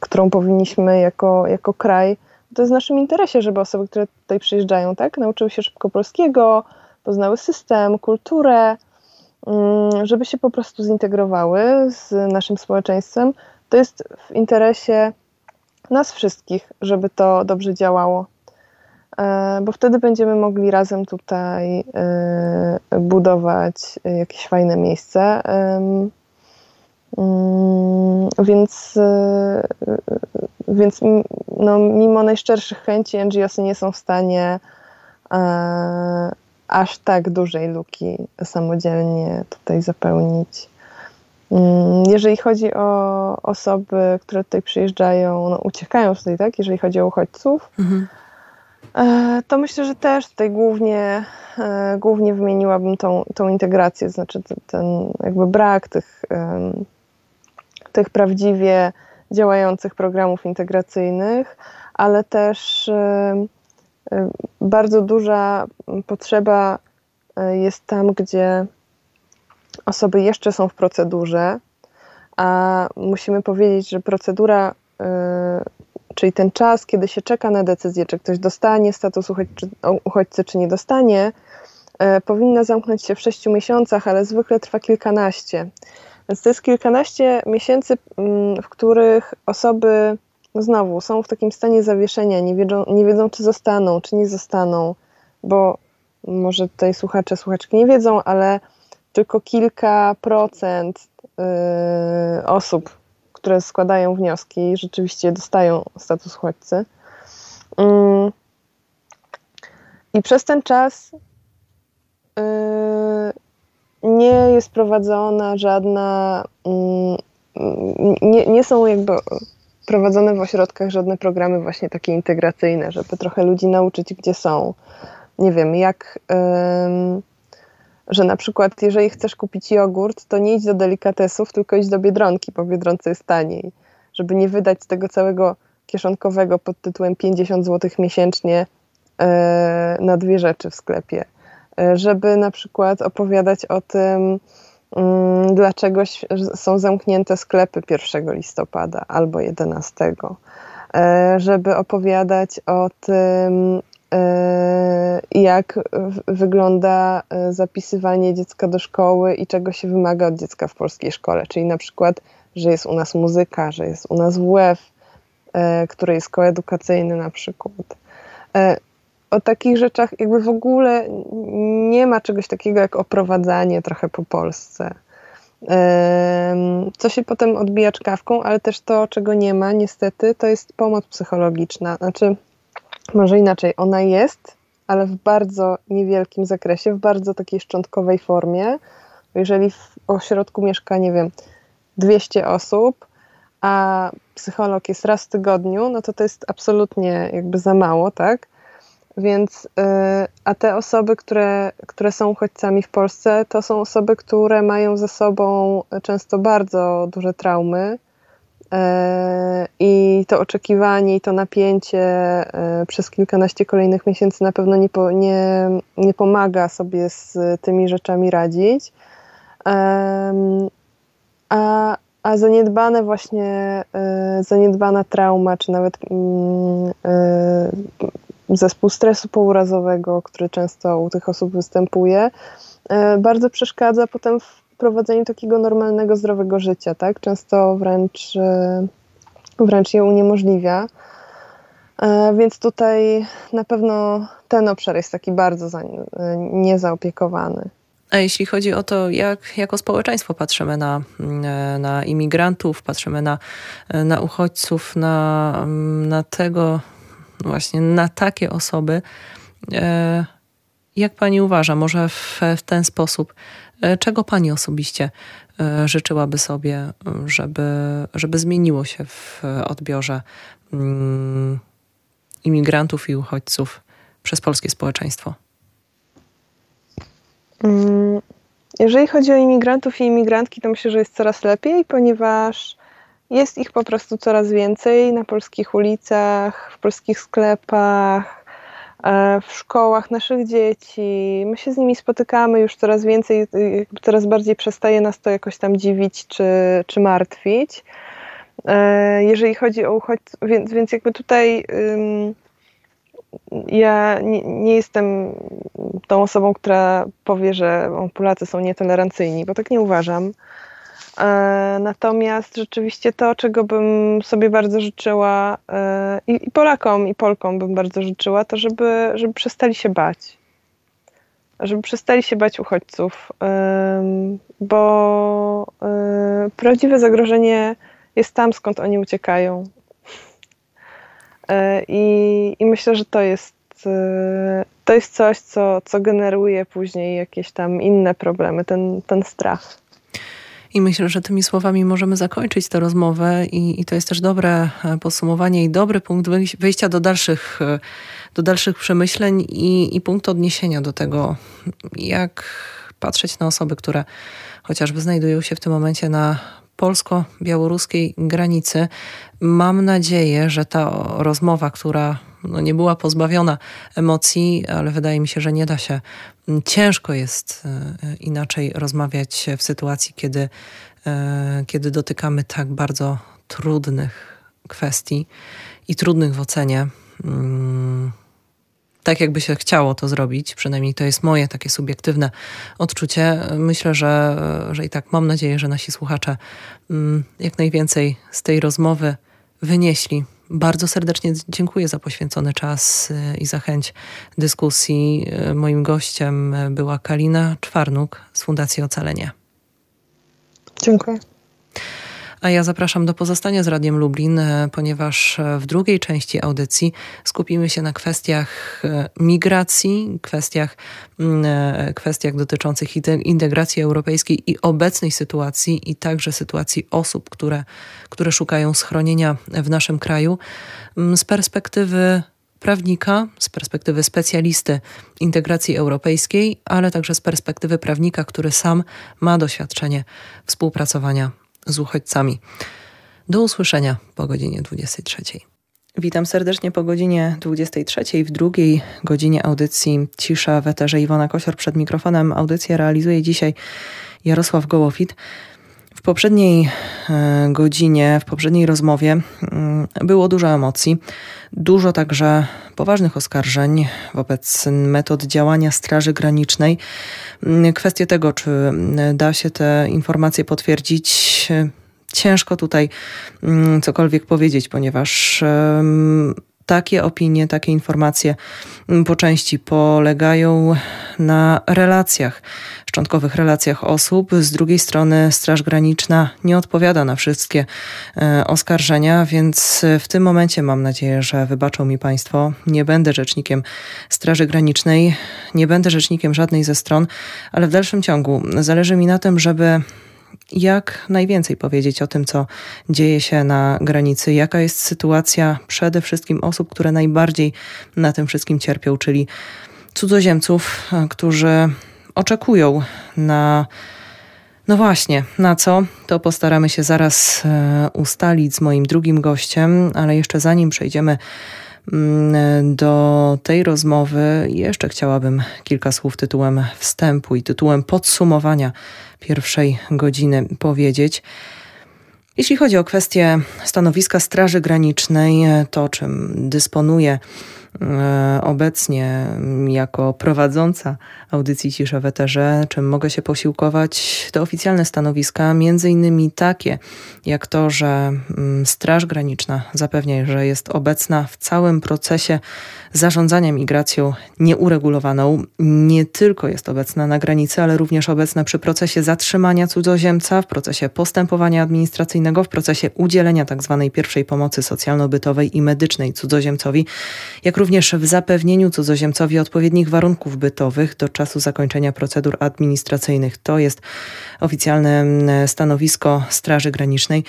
którą powinniśmy jako, jako kraj. To jest w naszym interesie, żeby osoby, które tutaj przyjeżdżają, tak, nauczyły się szybko polskiego, poznały system, kulturę, um, żeby się po prostu zintegrowały z naszym społeczeństwem. To jest w interesie nas wszystkich, żeby to dobrze działało. E, bo wtedy będziemy mogli razem tutaj e, budować jakieś fajne miejsce. Mm, więc, e, więc no, mimo najszczerszych chęci NGOsy nie są w stanie aż tak dużej luki samodzielnie tutaj zapełnić. Mm, jeżeli chodzi o osoby, które tutaj przyjeżdżają, no, uciekają tutaj, tak? Jeżeli chodzi o uchodźców, mhm to myślę, że też tutaj głównie, e, głównie wymieniłabym tą, tą integrację, znaczy ten, ten jakby brak tych, tych prawdziwie działających programów integracyjnych, ale też e, bardzo duża potrzeba jest tam, gdzie osoby jeszcze są w procedurze, a musimy powiedzieć, że procedura czyli ten czas, kiedy się czeka na decyzję, czy ktoś dostanie status uchodźcy, czy nie dostanie, e, powinna zamknąć się w sześciu miesiącach, ale zwykle trwa kilkanaście. Więc to jest kilkanaście miesięcy, mm, w których osoby no znowu są w takim stanie zawieszenia, nie wiedzą, nie wiedzą, czy zostaną, czy nie zostaną, bo może tutaj słuchacze, słuchaczki nie wiedzą, ale tylko kilka procent y, osób które składają wnioski, rzeczywiście dostają status uchodźcy. Mm. I przez ten czas y, nie jest prowadzona żadna, mm, nie, nie są jakby prowadzone w ośrodkach żadne programy właśnie takie integracyjne, żeby trochę ludzi nauczyć, gdzie są. Nie wiem, jak że na przykład jeżeli chcesz kupić jogurt, to nie idź do delikatesów, tylko idź do Biedronki, bo w Biedronce jest taniej. Żeby nie wydać tego całego kieszonkowego pod tytułem 50 zł miesięcznie e, na dwie rzeczy w sklepie. E, żeby na przykład opowiadać o tym, mm, dlaczego są zamknięte sklepy 1 listopada albo 11. E, żeby opowiadać o tym, jak wygląda e, zapisywanie dziecka do szkoły i czego się wymaga od dziecka w polskiej szkole. Czyli na przykład, że jest u nas muzyka, że jest u nas WF, e, który jest koedukacyjny na przykład. O takich rzeczach jakby w ogóle nie ma czegoś takiego jak oprowadzanie trochę po Polsce. Co się potem odbija czkawką, ale też to, czego nie ma niestety, to jest pomoc psychologiczna. Znaczy, może inaczej, ona jest, ale w bardzo niewielkim zakresie, w bardzo takiej szczątkowej formie. Jeżeli w ośrodku mieszka, nie wiem, 200 osób, a psycholog jest raz w tygodniu, no to to jest absolutnie jakby za mało, tak? Więc, y, a te osoby, które, które są uchodźcami w Polsce, to są osoby, które mają ze sobą często bardzo duże traumy. Y, I to oczekiwanie i to napięcie y, przez kilkanaście kolejnych miesięcy na pewno nie, po, nie, nie pomaga sobie z tymi rzeczami radzić. A, a zaniedbane właśnie, zaniedbana trauma, czy nawet mm, zespół stresu pourazowego, który często u tych osób występuje, e, bardzo przeszkadza potem w prowadzeniu takiego normalnego, zdrowego życia, tak? Często wręcz, e, wręcz je uniemożliwia. E, więc tutaj na pewno ten obszar jest taki bardzo niezaopiekowany. A jeśli chodzi o to, jak jako społeczeństwo patrzymy na, na imigrantów, patrzymy na, na uchodźców, na, na tego, właśnie na takie osoby. E, jak pani uważa, może w, w ten sposób, e, czego pani osobiście e, życzyłaby sobie, żeby, żeby zmieniło się w odbiorze mm, imigrantów i uchodźców przez polskie społeczeństwo? Mm, jeżeli chodzi o imigrantów i imigrantki, to myślę, że jest coraz lepiej, ponieważ jest ich po prostu coraz więcej na polskich ulicach, w polskich sklepach, e, w szkołach naszych dzieci. My się z nimi spotykamy już coraz więcej, coraz bardziej przestaje nas to jakoś tam dziwić czy, czy martwić. E, jeżeli chodzi o uchodźców, więc, więc jakby tutaj ja nie, nie, jestem tą osobą, która powie, że Polacy są nietolerancyjni, bo tak nie uważam. E, natomiast rzeczywiście to, czego bym sobie bardzo życzyła e, i Polakom, i Polkom bym bardzo życzyła, to żeby, żeby przestali się bać. Żeby przestali się bać uchodźców, bo e, prawdziwe zagrożenie jest tam, skąd oni uciekają. I, i myślę, że to jest, to jest coś, co, co generuje później jakieś tam inne problemy, ten, ten strach. I myślę, że tymi słowami możemy zakończyć tę rozmowę i, i to jest też dobre e, podsumowanie i dobry punkt wyjścia do dalszych, e, do dalszych przemyśleń i, i punkt odniesienia do tego, jak patrzeć na osoby, które chociażby znajdują się w tym momencie na polsko-białoruskiej granicy. Mam nadzieję, że ta rozmowa, która no nie była pozbawiona emocji, ale wydaje mi się, że nie da się. Ciężko jest e, inaczej rozmawiać w sytuacji, kiedy, e, kiedy dotykamy tak bardzo trudnych kwestii i trudnych w ocenie. Mm, tak, jakby się chciało to zrobić, przynajmniej to jest moje takie subiektywne odczucie. Myślę, że, że i tak mam nadzieję, że nasi słuchacze mm, jak najwięcej z tej rozmowy wynieśli. Bardzo serdecznie dziękuję za poświęcony czas y, i za chęć dyskusji. Y, moim gościem była Kalina Czwarnuk z Fundacji Ocalenie. Dziękuję. A ja zapraszam do pozostania z Radiem Lublin, e, ponieważ e, w drugiej części audycji skupimy się na kwestiach e, migracji, kwestiach, mm, kwestiach dotyczących integracji europejskiej i obecnej sytuacji, i także sytuacji osób, które, które szukają schronienia w naszym kraju. Mm, z perspektywy prawnika, z perspektywy specjalisty integracji europejskiej, ale także z perspektywy prawnika, który sam ma doświadczenie współpracowania z uchodźcami. Do usłyszenia po godzinie 23. Witam serdecznie po godzinie 23. W drugiej godzinie audycji Cisza w Eterze Iwona Kosior przed mikrofonem. Audycję realizuje dzisiaj Jarosław Gołowit. W poprzedniej e, godzinie, w poprzedniej rozmowie mm, było dużo emocji, dużo także poważnych oskarżeń wobec metod działania Straży Granicznej. Mm, kwestie tego, czy mm, da się te informacje potwierdzić, ciężko tutaj cokolwiek powiedzieć, ponieważ takie opinie, takie informacje po części polegają na relacjach, szczątkowych relacjach osób. Z drugiej strony Straż Graniczna nie odpowiada na wszystkie e, oskarżenia, więc w tym momencie mam nadzieję, że wybaczą mi Państwo. Nie będę rzecznikiem Straży Granicznej, nie będę rzecznikiem żadnej ze stron, ale w dalszym ciągu zależy mi na tym, żeby jak najwięcej powiedzieć o tym, co dzieje się na granicy, jaka jest sytuacja przede wszystkim osób, które najbardziej na tym wszystkim cierpią, czyli cudzoziemców, którzy oczekują na. No właśnie, na co? To postaramy się zaraz e, ustalić z moim drugim gościem, ale jeszcze zanim przejdziemy mm, do tej rozmowy, jeszcze chciałabym kilka słów tytułem wstępu i tytułem podsumowania pierwszej godziny powiedzieć. Jeśli chodzi o kwestię stanowiska Straży Granicznej, to czym dysponuje obecnie jako prowadząca audycji Cisza w Eterze, czym mogę się posiłkować, to oficjalne stanowiska, między innymi takie, jak to, że mm, Straż Graniczna zapewnia, że jest obecna w całym procesie zarządzania migracją nieuregulowaną. Nie tylko jest obecna na granicy, ale również obecna przy procesie zatrzymania cudzoziemca, w procesie postępowania administracyjnego, w procesie udzielenia tzw. Tak pierwszej pomocy socjalno-bytowej i medycznej cudzoziemcowi, jak również w zapewnieniu cudzoziemcowi odpowiednich warunków bytowych do czasu zakończenia procedur administracyjnych. To jest oficjalne mm, stanowisko Straży Granicznej.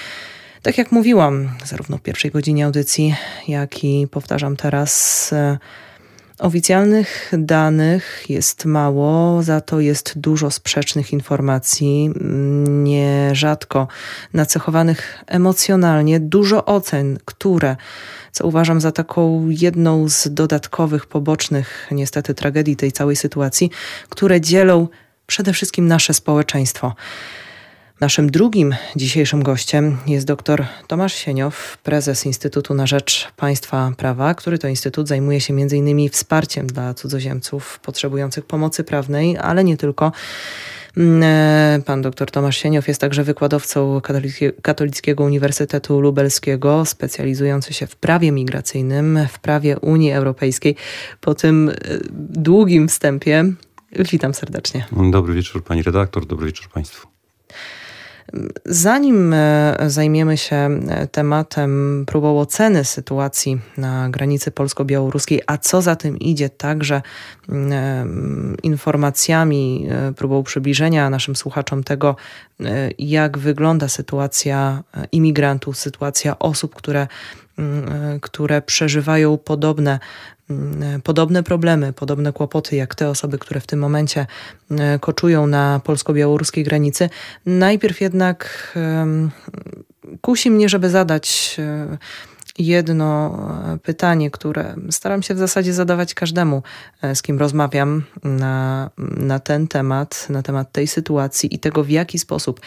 Tak jak mówiłam, zarówno w pierwszej godzinie audycji, jak i powtarzam teraz, e, oficjalnych danych jest mało, za to jest dużo sprzecznych informacji, nierzadko nacechowanych emocjonalnie, dużo ocen, które, co uważam za taką jedną z dodatkowych, pobocznych, niestety, tragedii tej całej sytuacji, które dzielą przede wszystkim nasze społeczeństwo. Naszym drugim dzisiejszym gościem jest dr Tomasz Sieniow, prezes Instytutu na Rzecz Państwa Prawa, który to instytut zajmuje się m.in. wsparciem dla cudzoziemców potrzebujących pomocy prawnej, ale nie tylko. Mm, e, pan dr Tomasz Sieniow jest także wykładowcą Katolickiego Uniwersytetu Lubelskiego, specjalizujący się w prawie migracyjnym, w prawie Unii Europejskiej. Po tym e, długim wstępie witam serdecznie. Dobry wieczór pani redaktor, dobry wieczór państwu. Zanim e, zajmiemy się e, tematem próbą oceny sytuacji na granicy polsko-białoruskiej, a co za tym idzie, także mm, e, informacjami, próbą przybliżenia naszym słuchaczom tego, jak wygląda sytuacja imigrantów, sytuacja osób, które które przeżywają podobne Mm, podobne problemy, podobne kłopoty jak te osoby, które w tym momencie e, koczują na polsko-białoruskiej granicy. Najpierw jednak kusi mnie, żeby zadać e, jedno e, pytanie, które staram się w zasadzie zadawać każdemu, z kim rozmawiam na, na ten temat, na temat tej sytuacji i tego, w jaki sposób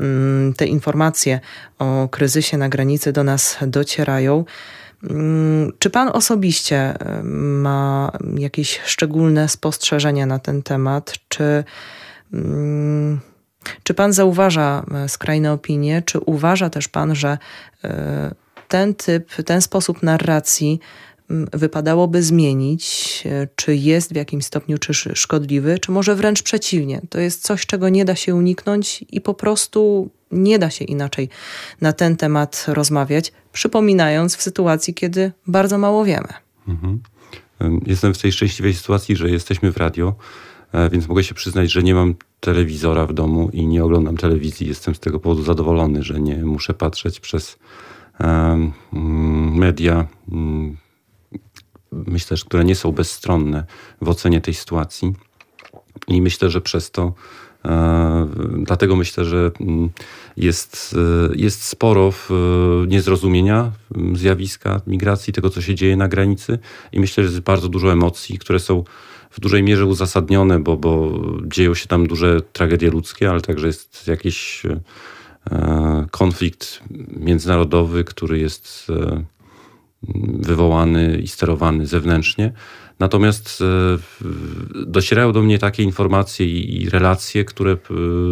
mm, te informacje o kryzysie na granicy do nas docierają. Mm, czy pan osobiście ma jakieś szczególne spostrzeżenia na ten temat? Czy, mm, czy pan zauważa e, skrajne opinie? Czy uważa też pan, że e, ten typ, ten sposób narracji wypadałoby zmienić, e, czy jest w jakimś stopniu czy szkodliwy, czy może wręcz przeciwnie. To jest coś, czego nie da się uniknąć i po prostu nie da się inaczej na ten temat rozmawiać, przypominając w sytuacji, kiedy bardzo mało wiemy. Mhm. Jestem w tej szczęśliwej sytuacji, że jesteśmy w radio, e, więc mogę się przyznać, że nie mam telewizora w domu i nie oglądam telewizji. Jestem z tego powodu zadowolony, że nie muszę patrzeć przez media. Um, myślę, że które nie są bezstronne w ocenie tej sytuacji. I myślę, że przez to E, dlatego myślę, że mm, jest, e, jest sporo niezrozumienia zjawiska migracji, tego co się dzieje na granicy i myślę, że jest bardzo dużo emocji, które są w dużej mierze uzasadnione, bo, bo dzieją się tam duże tragedie ludzkie, ale także jest jakiś e, konflikt międzynarodowy, który jest wywołany i sterowany zewnętrznie. Natomiast e, docierają do mnie takie informacje i relacje, które e,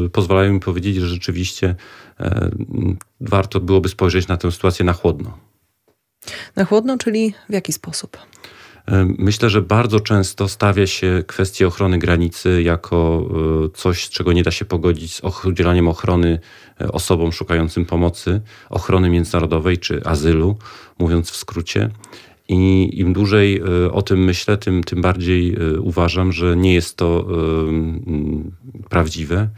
pozwalają mi powiedzieć, że rzeczywiście e, warto byłoby spojrzeć na tę sytuację na chłodno. Na chłodno, czyli w jaki sposób? Myślę, że bardzo często stawia się kwestię ochrony granicy jako e, coś, czego nie da się pogodzić z udzielaniem ochrony e, osobom szukającym pomocy, ochrony międzynarodowej czy azylu, mówiąc w skrócie. I im dłużej e, o tym myślę, tym, tym bardziej uważam, że nie jest to prawdziwe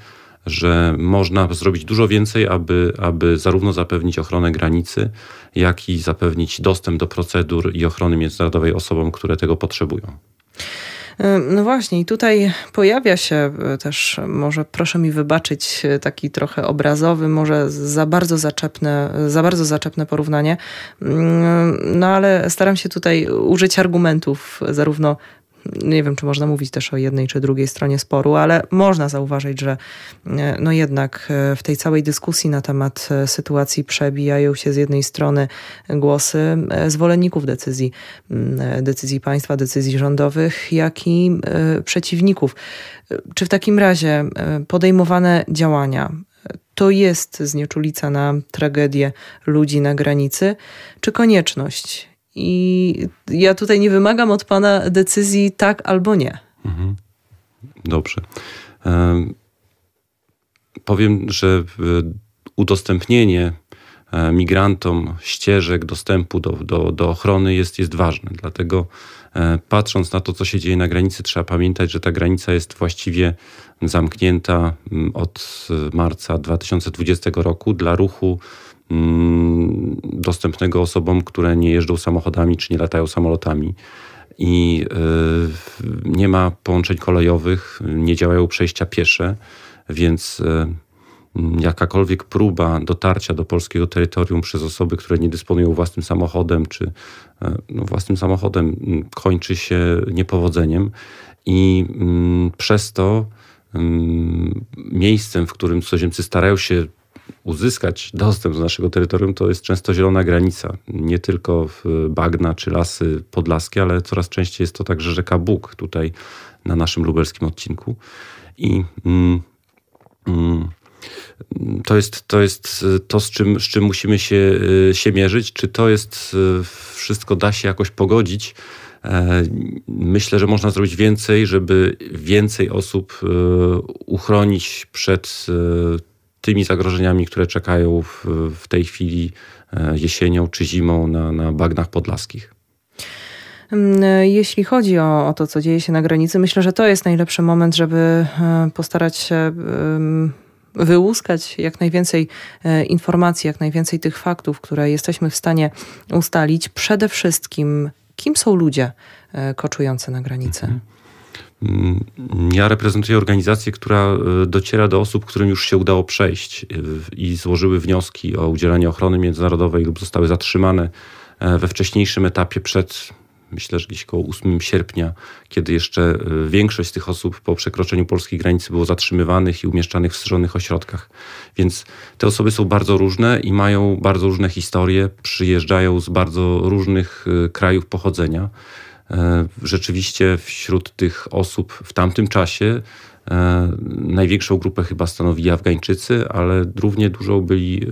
że można zrobić dużo więcej, aby, aby zarówno zapewnić ochronę granicy, jak i zapewnić dostęp do procedur i ochrony międzynarodowej osobom, które tego potrzebują. No właśnie, i tutaj pojawia się e, też, może proszę mi wybaczyć, e, taki trochę obrazowy, może za bardzo zaczepne, za bardzo zaczepne porównanie, mm, no ale staram się tutaj użyć argumentów zarówno nie wiem, czy można mówić też o jednej czy drugiej stronie sporu, ale można zauważyć, że e, no jednak e, w tej całej dyskusji na temat e, sytuacji przebijają się z jednej strony głosy zwolenników decyzji, decyzji państwa, decyzji rządowych, jak i przeciwników. Czy w takim razie podejmowane działania to jest znieczulica na tragedię ludzi na granicy, czy konieczność i ja tutaj nie wymagam od Pana decyzji tak albo nie. Mhm. Dobrze. Powiem, że udostępnienie e, migrantom ścieżek dostępu do, do, do ochrony jest, jest ważne. Dlatego e, patrząc na to, co się dzieje na granicy, trzeba pamiętać, że ta granica jest właściwie zamknięta od marca 2020 roku dla ruchu dostępnego osobom, które nie jeżdżą samochodami czy nie latają samolotami. I y, nie ma połączeń kolejowych, nie działają przejścia piesze, więc y, jakakolwiek próba dotarcia do polskiego terytorium przez osoby, które nie dysponują własnym samochodem, czy y, no, własnym samochodem, mm, kończy się niepowodzeniem. I mm, przez to miejscem, w którym cudzoziemcy starają się uzyskać dostęp do naszego terytorium, to jest często zielona granica. Nie tylko bagna czy lasy podlaskie, ale coraz częściej jest to także rzeka Bóg tutaj na naszym lubelskim odcinku. I mm, mm, to jest, to jest to, z czym, z czym musimy się, się mierzyć. Czy to jest wszystko da się jakoś pogodzić? E, myślę, że można zrobić więcej, żeby więcej osób e, uchronić przed tymi zagrożeniami, które czekają w, w tej chwili e, jesienią czy zimą na, na bagnach podlaskich. Mm, jeśli chodzi o, o, to, co dzieje się na granicy, myślę, że to jest najlepszy moment, żeby e, postarać się wyłuskać jak najwięcej e, informacji, jak najwięcej tych faktów, które jesteśmy w stanie ustalić. Przede wszystkim, kim są ludzie koczujący na granicy. Mhm. Mm, ja reprezentuję organizację, która e, dociera do osób, którym już się udało przejść e, i złożyły wnioski o udzielenie ochrony międzynarodowej lub zostały zatrzymane e, we wcześniejszym etapie przed, myślę, że gdzieś około 8 sierpnia, kiedy jeszcze większość z tych osób po przekroczeniu polskiej granicy było zatrzymywanych i umieszczanych w strzeżonych ośrodkach. Więc te osoby są bardzo różne i mają bardzo różne historie, przyjeżdżają z bardzo różnych krajów pochodzenia. E, rzeczywiście wśród tych osób w tamtym czasie e, największą grupę chyba stanowili Afgańczycy, ale równie dużą, byli, e,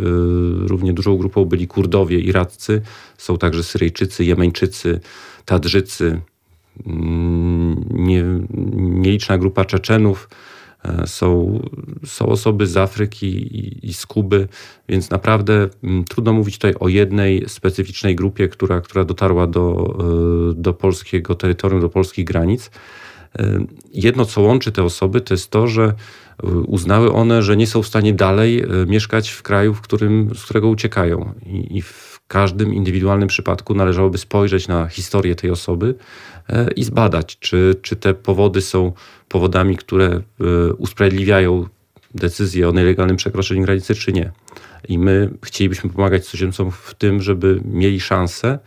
równie dużą grupą byli Kurdowie, Iraccy, są także Syryjczycy, Jemeńczycy, Tadżycy, mm, nie, nieliczna grupa Czeczenów, są, są osoby z Afryki i, i z Kuby, więc naprawdę mm, trudno mówić tutaj o jednej specyficznej grupie, która, która dotarła do, e, do polskiego terytorium, do polskich granic. E, jedno, co łączy te osoby, to jest to, że uznały one, że nie są w stanie dalej mieszkać w kraju, w którym, z którego uciekają. I, i w każdym indywidualnym przypadku należałoby spojrzeć na historię tej osoby i zbadać, czy, czy te powody są powodami, które e, usprawiedliwiają decyzję o nielegalnym przekroczeniu granicy, czy nie. I my chcielibyśmy pomagać cudzoziemcom w tym, żeby mieli szansę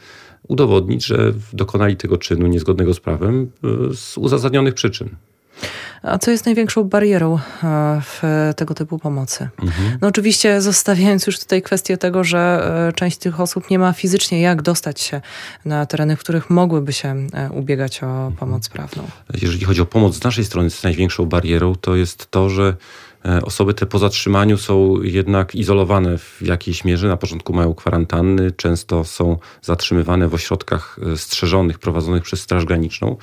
udowodnić, że dokonali tego czynu niezgodnego z prawem e, z uzasadnionych przyczyn. A co jest największą barierą e, w tego typu pomocy? Mhm. No oczywiście zostawiając już tutaj kwestię tego, że e, część tych osób nie ma fizycznie jak dostać się na tereny, w których mogłyby się e, ubiegać o mhm. pomoc prawną. Jeżeli chodzi o pomoc z naszej strony, z największą barierą to jest to, że osoby te po zatrzymaniu są jednak izolowane w jakiejś mierze. Na początku mają kwarantanny, często są zatrzymywane w ośrodkach e, strzeżonych prowadzonych przez Straż Graniczną.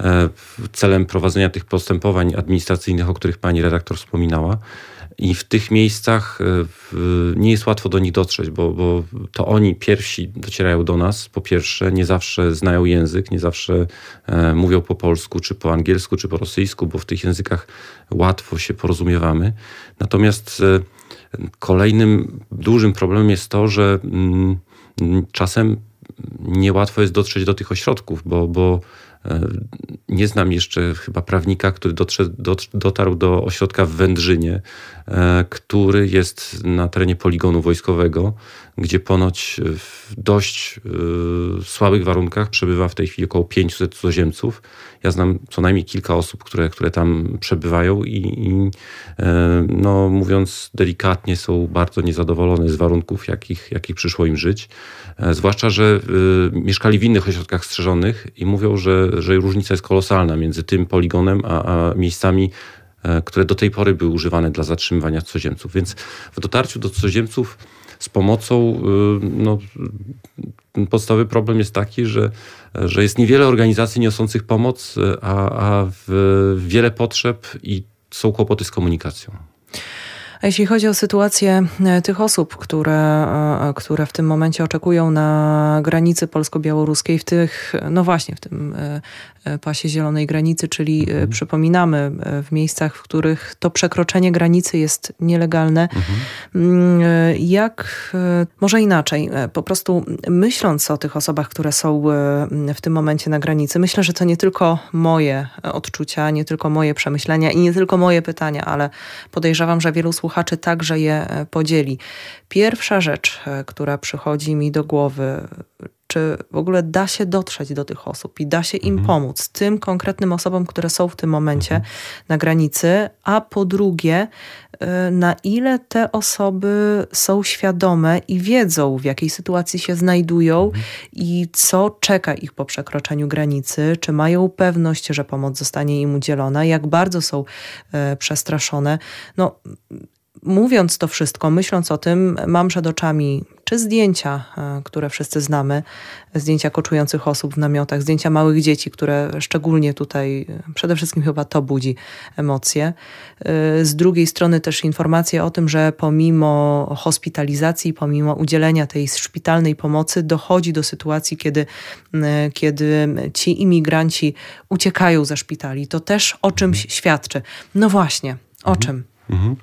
E, celem prowadzenia tych postępowań administracyjnych, o których pani redaktor wspominała, i w tych miejscach e, nie jest łatwo do nich dotrzeć, bo, bo to oni pierwsi docierają do nas. Po pierwsze, nie zawsze znają język, nie zawsze e, mówią po polsku, czy po angielsku, czy po rosyjsku, bo w tych językach łatwo się porozumiewamy. Natomiast e, kolejnym dużym problemem jest to, że mm, czasem niełatwo jest dotrzeć do tych ośrodków, bo, bo nie znam jeszcze chyba prawnika, który dotarł do ośrodka w Wędrzynie, e, który jest na terenie poligonu wojskowego, gdzie ponoć w dość e, słabych warunkach przebywa w tej chwili około 500 cudzoziemców. Ja znam co najmniej kilka osób, które, które tam przebywają i, i e, no, mówiąc delikatnie, są bardzo niezadowolone z warunków, jakich, jakich przyszło im żyć. Zwłaszcza, że mieszkali w innych ośrodkach strzeżonych i mówią, że, że różnica jest kolosalna między tym poligonem a, a miejscami, e, które do tej pory były używane dla zatrzymywania cudzoziemców. Więc w dotarciu do cudzoziemców z pomocą, y, no, podstawowy problem jest taki, że, że jest niewiele organizacji niosących pomoc, a, a wiele potrzeb i są kłopoty z komunikacją. A jeśli chodzi o sytuację e, tych osób, które, e, które w tym momencie oczekują na granicy polsko-białoruskiej, w tych, no właśnie, w tym e, pasie zielonej granicy, czyli mhm. przypominamy, w miejscach, w których to przekroczenie granicy jest nielegalne. Mhm. Mm, jak, może inaczej, po prostu myśląc o tych osobach, które są w tym momencie na granicy, myślę, że to nie tylko moje odczucia, nie tylko moje przemyślenia i nie tylko moje pytania, ale podejrzewam, że wielu słuchaczy także je e, podzieli. Pierwsza rzecz, e, która przychodzi mi do głowy, czy w ogóle da się dotrzeć do tych osób i da się im mhm. pomóc, tym konkretnym osobom, które są w tym momencie mhm. na granicy, a po drugie, y, na ile te osoby są świadome i wiedzą, w jakiej sytuacji się znajdują mhm. i co czeka ich po przekroczeniu granicy, czy mają pewność, że pomoc zostanie im udzielona, jak bardzo są y, przestraszone. No, mówiąc to wszystko, myśląc o tym, mam przed oczami czy zdjęcia, e, które wszyscy znamy, zdjęcia koczujących osób w namiotach, zdjęcia małych dzieci, które szczególnie tutaj, e, przede wszystkim chyba to budzi emocje. E, z drugiej strony też informacje o tym, że pomimo hospitalizacji, pomimo udzielenia tej szpitalnej pomocy, dochodzi do sytuacji, kiedy, kiedy ci imigranci uciekają ze szpitali. To też o czymś świadczy. No właśnie, o mhm. czym? Mhm.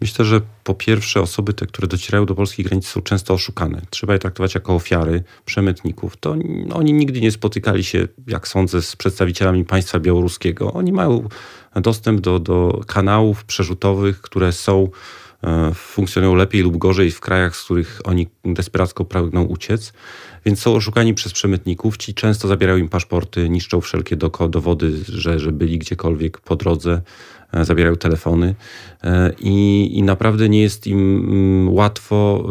Myślę, że po pierwsze osoby te, które docierają do polskiej granicy są często oszukane. Trzeba je traktować jako ofiary przemytników. To oni nigdy nie spotykali się, jak sądzę, z przedstawicielami państwa białoruskiego. Oni mają dostęp do, do kanałów przerzutowych, które są e, funkcjonują lepiej lub gorzej w krajach, z których oni desperacko pragną uciec. Więc są oszukani przez przemytników. Ci często zabierają im paszporty, niszczą wszelkie dowody, że, że byli gdziekolwiek po drodze. E, zabierają telefony e, i, i naprawdę nie jest im mm, łatwo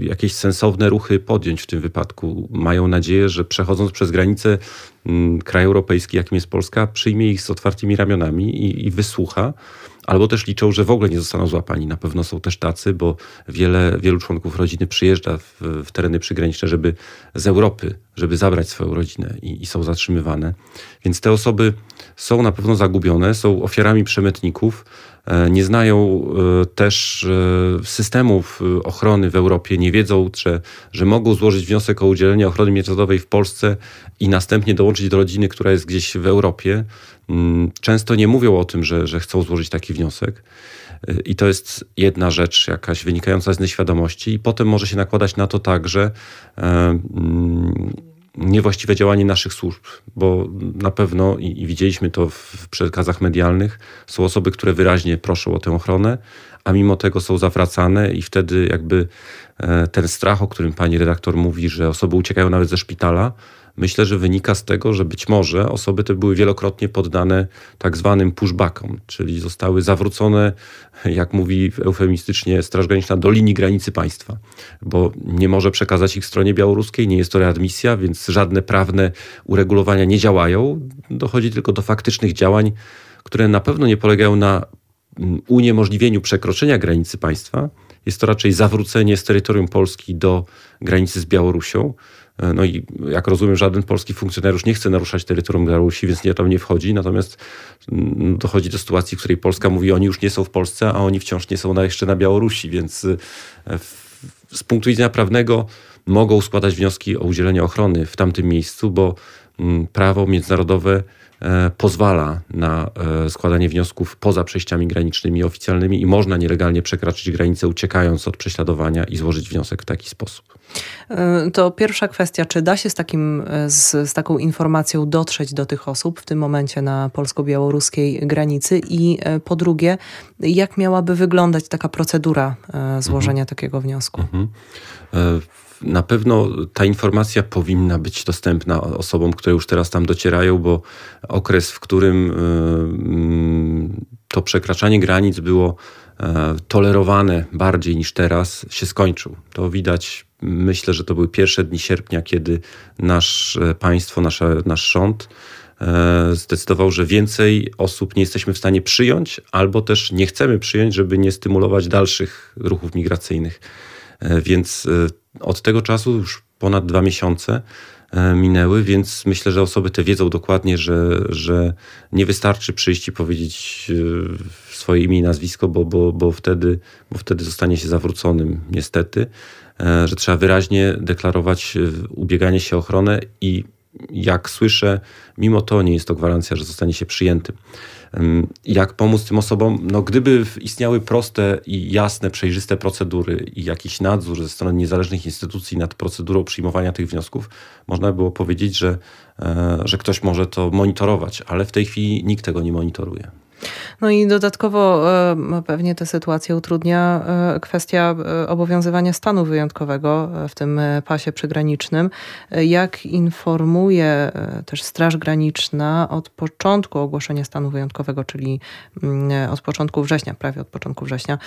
e, jakieś sensowne ruchy podjąć w tym wypadku. Mają nadzieję, że przechodząc przez granicę mm, kraj europejski, jakim jest Polska, przyjmie ich z otwartymi ramionami i, i wysłucha albo też liczą, że w ogóle nie zostaną złapani. Na pewno są też tacy, bo wiele, wielu członków rodziny przyjeżdża w, w tereny przygraniczne, żeby z Europy, żeby zabrać swoją rodzinę i, i, są zatrzymywane. Więc te osoby są na pewno zagubione, są ofiarami przemytników, e, nie znają e, też e, systemów ochrony w Europie, nie wiedzą, że, że mogą złożyć wniosek o udzielenie ochrony międzynarodowej w Polsce i następnie dołączyć do rodziny, która jest gdzieś w Europie. Mm, często nie mówią o tym, że, że chcą złożyć taki wniosek. I to jest jedna rzecz, jakaś wynikająca z nieświadomości, i potem może się nakładać na to także mm, niewłaściwe działanie naszych służb, bo na pewno, i, i widzieliśmy to w przekazach medialnych, są osoby, które wyraźnie proszą o tę ochronę, a mimo tego są zawracane, i wtedy jakby e, ten strach, o którym pani redaktor mówi, że osoby uciekają nawet ze szpitala, myślę, że wynika z tego, że być może osoby te były wielokrotnie poddane tak zwanym pushbackom, czyli zostały zawrócone, jak mówi eufemistycznie Straż Graniczna, do linii granicy państwa, bo nie może przekazać ich stronie białoruskiej, nie jest to readmisja, więc żadne prawne uregulowania nie działają. Dochodzi tylko do faktycznych działań, które na pewno nie polegają na uniemożliwieniu przekroczenia granicy państwa, jest to raczej zawrócenie z terytorium Polski do granicy z Białorusią. E, no i jak rozumiem, żaden polski funkcjonariusz nie chce naruszać terytorium Białorusi, więc nie tam nie wchodzi. Natomiast mm, dochodzi do sytuacji, w której Polska mówi, oni już nie są w Polsce, a oni wciąż nie są na, jeszcze na Białorusi, więc e, z punktu widzenia prawnego mogą składać wnioski o udzielenie ochrony w tamtym miejscu, bo mm, prawo międzynarodowe pozwala na e, składanie wniosków poza przejściami granicznymi oficjalnymi i można nielegalnie przekraczać granicę uciekając od prześladowania i złożyć wniosek w taki sposób. E, to pierwsza kwestia, czy da się z, takim, z, z taką informacją dotrzeć do tych osób w tym momencie na polsko-białoruskiej granicy i po drugie, jak miałaby wyglądać taka procedura złożenia mhm. takiego wniosku? Mhm na pewno ta informacja powinna być dostępna osobom, które już teraz tam docierają, bo okres, w którym y, mm, to przekraczanie granic było e, tolerowane bardziej niż teraz, się skończył. To widać, myślę, że to były pierwsze dni sierpnia, kiedy nasz państwo, nasze, nasz rząd e, zdecydował, że więcej osób nie jesteśmy w stanie przyjąć, albo też nie chcemy przyjąć, żeby nie stymulować dalszych ruchów migracyjnych. E, więc od tego czasu już ponad dwa miesiące e, minęły, więc myślę, że osoby te wiedzą dokładnie, że, że nie wystarczy przyjść i powiedzieć e, swoje imię i nazwisko, bo, bo, bo, wtedy, bo wtedy zostanie się zawróconym, niestety. E, że trzeba wyraźnie deklarować ubieganie się o ochronę i jak słyszę, mimo to nie jest to gwarancja, że zostanie się przyjętym jak pomóc tym osobom. No, gdyby istniały proste i jasne, przejrzyste procedury i jakiś nadzór ze strony niezależnych instytucji nad procedurą przyjmowania tych wniosków, można by było powiedzieć, że, e, że ktoś może to monitorować, ale w tej chwili nikt tego nie monitoruje. No i dodatkowo e, pewnie tę sytuację utrudnia e, kwestia e, obowiązywania stanu wyjątkowego w tym pasie przygranicznym. Jak informuje też Straż Graniczna od początku ogłoszenia stanu wyjątkowego, czyli mm, od początku września, prawie od początku września,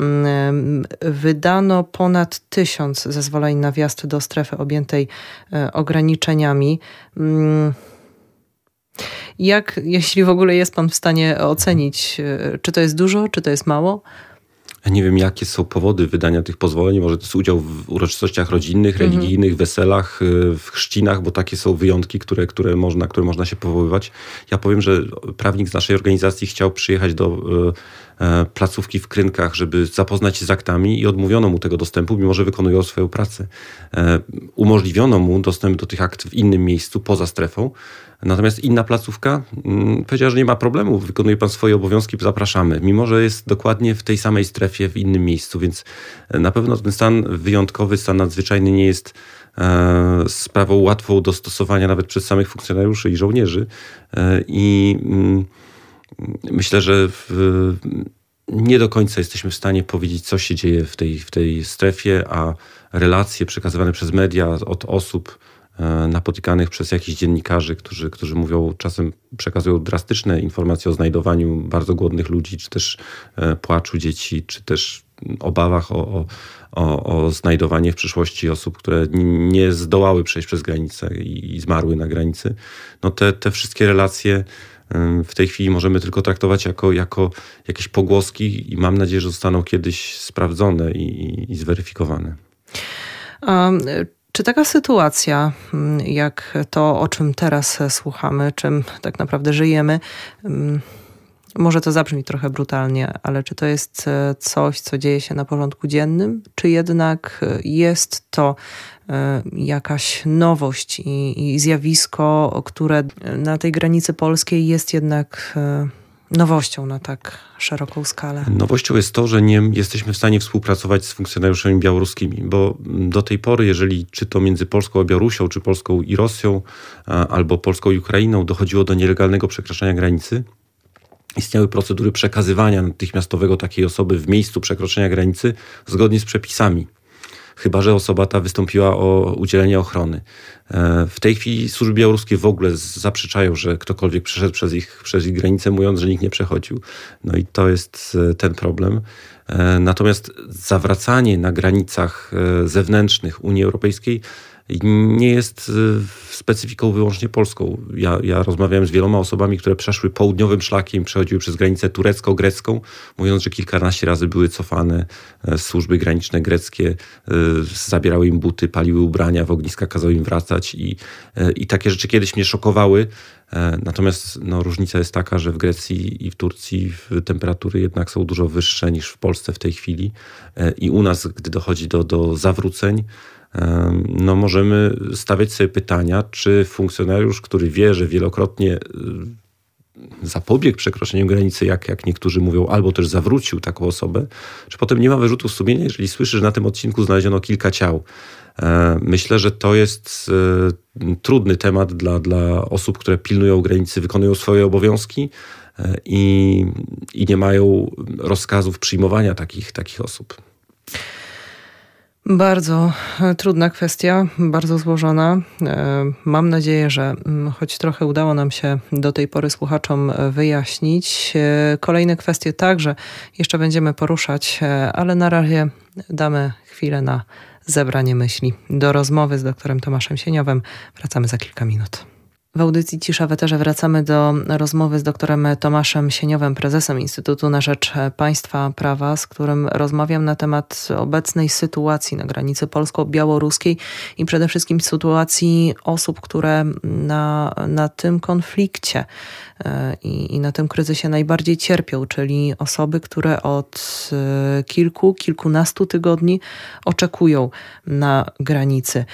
mm, wydano ponad tysiąc zezwoleń na wjazd do strefy objętej ograniczeniami. Jak, jeśli w ogóle jest Pan w stanie ocenić, e, czy to jest dużo, czy to jest mało? nie wiem, jakie są powody wydania tych pozwoleń. Może to jest udział w uroczystościach rodzinnych, mhm. religijnych, weselach, e, w chrzcinach, bo takie są wyjątki, które, które, można, które można się powoływać. Ja powiem, że prawnik z naszej organizacji chciał przyjechać do e, placówki w Krynkach, żeby zapoznać się z aktami i odmówiono mu tego dostępu, mimo że wykonują swoją pracę. Umożliwiono mu dostęp do tych akt w innym miejscu, poza strefą. Natomiast inna placówka mm, powiedziała, że nie ma problemu, wykonuje pan swoje obowiązki, zapraszamy. Mimo, że jest dokładnie w tej samej strefie, w innym miejscu, więc e, na pewno ten stan wyjątkowy, stan nadzwyczajny nie jest e, sprawą łatwą do stosowania nawet przez samych funkcjonariuszy i żołnierzy. E, I mm, myślę, że w, nie do końca jesteśmy w stanie powiedzieć, co się dzieje w tej, w tej strefie, a relacje przekazywane przez media od osób, E, napotykanych przez jakichś dziennikarzy, którzy, którzy mówią, czasem przekazują drastyczne informacje o znajdowaniu bardzo głodnych ludzi, czy też e, płaczu dzieci, czy też obawach o, o, o znajdowanie w przyszłości osób, które nie zdołały przejść przez granicę i, i zmarły na granicy. No te, te wszystkie relacje w tej chwili możemy tylko traktować jako, jako jakieś pogłoski i mam nadzieję, że zostaną kiedyś sprawdzone i, i zweryfikowane. Um, czy taka sytuacja, mm, jak to, o czym teraz słuchamy, czym tak naprawdę żyjemy, mm, może to zabrzmi trochę brutalnie, ale czy to jest e, coś, co dzieje się na porządku dziennym, czy jednak e, jest to e, jakaś nowość i, i zjawisko, które na tej granicy polskiej jest jednak nowością na tak szeroką skalę? Nowością jest to, że nie jesteśmy w stanie współpracować z funkcjonariuszami białoruskimi, bo do tej pory, jeżeli czy to między Polską a Białorusią, czy Polską i Rosją, albo Polską i Ukrainą dochodziło do nielegalnego przekraczania granicy, istniały procedury przekazywania natychmiastowego takiej osoby w miejscu przekroczenia granicy zgodnie z przepisami chyba że osoba ta wystąpiła o udzielenie ochrony. E, w tej chwili służby białoruskie w ogóle zaprzeczają, że ktokolwiek przeszedł przez ich, przez ich granicę, mówiąc, że nikt nie przechodził. No i to jest e, ten problem. Natomiast zawracanie na granicach zewnętrznych Unii Europejskiej nie jest y, specyfiką wyłącznie polską. Ja, ja rozmawiałem z wieloma osobami, które przeszły południowym szlakiem, przechodziły przez granicę turecko-grecką, mówiąc, że kilkanaście razy były cofane e, służby graniczne greckie, e, zabierały im buty, paliły ubrania, w ogniska kazały im wracać i, e, i takie rzeczy kiedyś mnie szokowały. Natomiast no, różnica jest taka, że w Grecji i w Turcji temperatury jednak są dużo wyższe niż w Polsce w tej chwili. I u nas, gdy dochodzi do, do zawróceń, no możemy stawiać sobie pytania, czy funkcjonariusz, który wie, że wielokrotnie zapobiegł przekroczeniu granicy, jak, jak niektórzy mówią, albo też zawrócił taką osobę, czy potem nie ma wyrzutów sumienia, jeżeli słyszy, że na tym odcinku znaleziono kilka ciał. E, myślę, że to jest e, trudny temat dla, dla osób, które pilnują granicy, wykonują swoje obowiązki e, i, i nie mają rozkazów przyjmowania takich, takich osób. Bardzo e, trudna kwestia, bardzo złożona. E, mam nadzieję, że mm, choć trochę udało nam się do tej pory słuchaczom e, wyjaśnić. Kolejne kwestie także jeszcze będziemy poruszać, ale na razie damy chwilę na zebranie myśli. Do rozmowy z doktorem Tomaszem Sieniowym wracamy za kilka minut. W audycji Cisza w Eterze wracamy do rozmowy z doktorem Tomaszem Sieniowem, prezesem Instytutu na Rzecz Państwa Prawa, z którym rozmawiam na temat obecnej sytuacji na granicy polsko-białoruskiej i przede wszystkim sytuacji osób, które na, na tym konflikcie e, i, i na tym kryzysie najbardziej cierpią, czyli osoby, które od e, kilku, kilkunastu tygodni oczekują na granicy.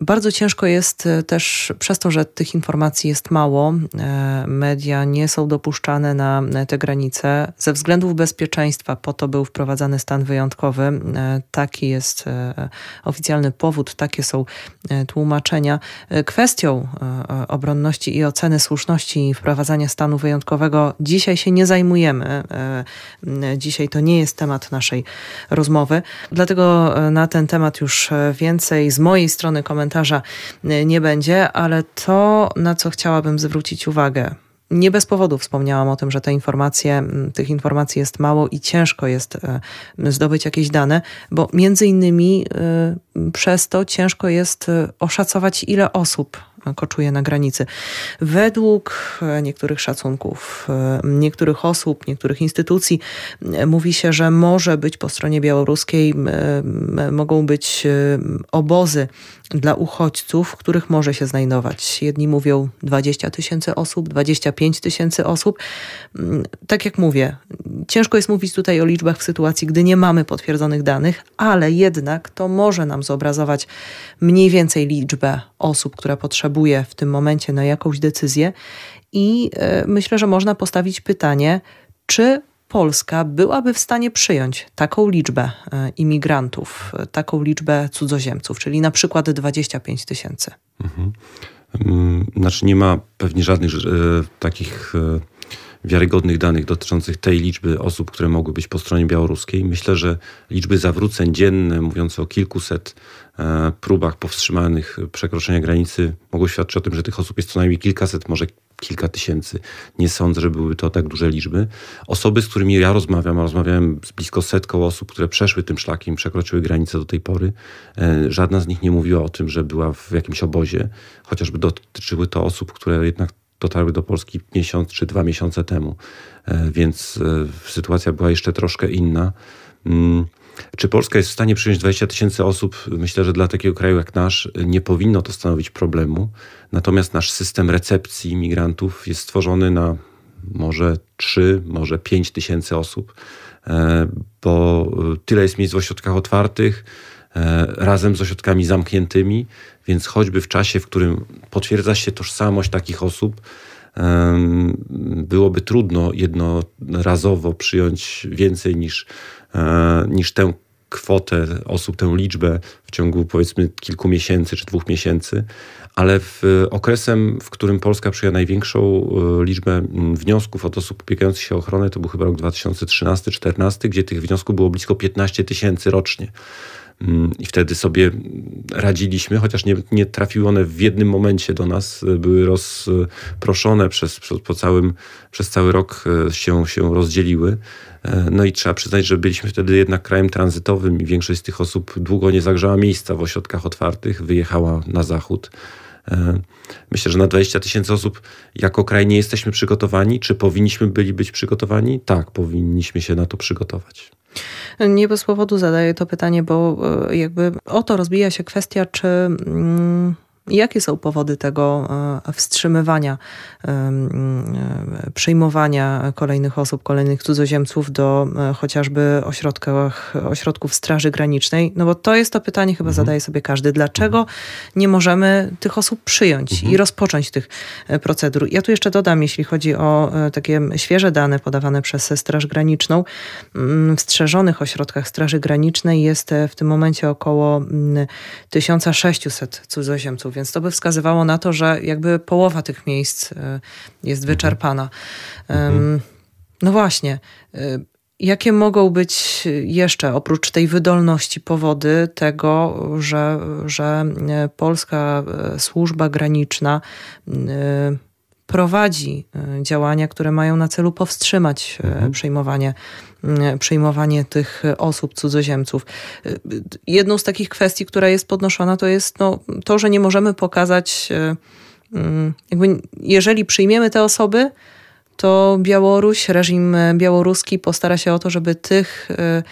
Bardzo ciężko jest e, też przez to, że tych informacji jest mało, e, media nie są dopuszczane na te granice ze względów bezpieczeństwa. Po to był wprowadzany stan wyjątkowy. E, taki jest oficjalny powód, takie są tłumaczenia. Kwestią obronności i oceny słuszności wprowadzania stanu wyjątkowego dzisiaj się nie zajmujemy. Dzisiaj to nie jest temat naszej rozmowy. Dlatego na ten temat już więcej z mojej strony komentarza y, nie będzie, ale to, na co chciałabym zwrócić uwagę, nie bez powodu wspomniałam o tym, że te informacje, tych informacji jest mało i ciężko jest y, zdobyć jakieś dane, bo między innymi y, przez to ciężko jest oszacować, ile osób koczuje na granicy. Według e, niektórych szacunków, e, niektórych osób, niektórych instytucji e, mówi się, że może być po stronie białoruskiej, mogą być obozy dla uchodźców, w których może się znajdować. Jedni mówią 20 tysięcy osób, 25 tysięcy osób. Mm, tak jak mówię, ciężko jest mówić tutaj o liczbach w sytuacji, gdy nie mamy potwierdzonych danych, ale jednak to może nam zobrazować mniej więcej liczbę osób, która potrzebuje w tym momencie na jakąś decyzję. I e, myślę, że można postawić pytanie, czy Polska byłaby w stanie przyjąć taką liczbę e, imigrantów, e, taką liczbę cudzoziemców, czyli na przykład 25 tysięcy? Mhm. Mm, znaczy nie ma pewnie żadnych e, takich wiarygodnych danych dotyczących tej liczby osób, które mogły być po stronie białoruskiej. Myślę, że liczby zawróceń dzienne, mówiące o kilkuset próbach powstrzymanych przekroczenia granicy, mogą świadczyć o tym, że tych osób jest co najmniej kilkaset, może kilka tysięcy. Nie sądzę, że były to tak duże liczby. Osoby, z którymi ja rozmawiam, a rozmawiałem z blisko setką osób, które przeszły tym szlakiem, przekroczyły granicę do tej pory, e, żadna z nich nie mówiła o tym, że była w jakimś obozie, chociażby dotyczyły to osób, które jednak dotarły do Polski miesiąc czy dwa miesiące temu, e, więc e, sytuacja była jeszcze troszkę inna. Czy Polska jest w stanie przyjąć 20 tysięcy osób? Myślę, że dla takiego kraju jak nasz nie powinno to stanowić problemu. Natomiast nasz system recepcji migrantów jest stworzony na może 3, może 5 tysięcy osób, e, bo tyle jest miejsc w ośrodkach otwartych, razem z ośrodkami zamkniętymi, więc choćby w czasie, w którym potwierdza się tożsamość takich osób, byłoby trudno jednorazowo przyjąć więcej niż, e, niż tę kwotę osób, tę liczbę w ciągu powiedzmy kilku miesięcy czy dwóch miesięcy, ale w okresem, w którym Polska przyjęła największą e, liczbę wniosków od osób ubiegających się o ochronę, to był chyba rok 2013-2014, gdzie tych wniosków było blisko 15 tysięcy rocznie. Mm, I wtedy sobie radziliśmy, chociaż nie, nie trafiły one w jednym momencie do nas, były rozproszone przez, przez, po całym, przez cały rok się, się rozdzieliły. No i trzeba przyznać, że byliśmy wtedy jednak krajem tranzytowym i większość z tych osób długo nie zagrzała miejsca w ośrodkach otwartych, wyjechała na zachód. E, myślę, że na 20 tysięcy osób jako kraj nie jesteśmy przygotowani. Czy powinniśmy byli być przygotowani? Tak, powinniśmy się na to przygotować. Nie bez powodu zadaję to pytanie, bo e, jakby o to rozbija się kwestia, czy. Mm, Jakie są powody tego e, wstrzymywania e, przyjmowania kolejnych osób, kolejnych cudzoziemców do e, chociażby ośrodkach, ośrodków Straży Granicznej? No bo to jest to pytanie, chyba mhm. zadaje sobie każdy. Dlaczego nie możemy tych osób przyjąć mhm. i rozpocząć tych procedur? Ja tu jeszcze dodam, jeśli chodzi o takie świeże dane podawane przez Straż Graniczną, w strzeżonych ośrodkach Straży Granicznej jest w tym momencie około 1600 cudzoziemców więc to by wskazywało na to, że jakby połowa tych miejsc e, jest mhm. wyczerpana. Mhm. No właśnie. E, jakie mogą być jeszcze, oprócz tej wydolności, powody tego, że, że e, polska służba graniczna prowadzi działania, które mają na celu powstrzymać mhm. przejmowanie przyjmowanie tych osób, cudzoziemców. Jedną z takich kwestii, która jest podnoszona, to jest no, to, że nie możemy pokazać, e, jakby jeżeli przyjmiemy te osoby, to Białoruś, reżim białoruski postara się o to, żeby tych, e,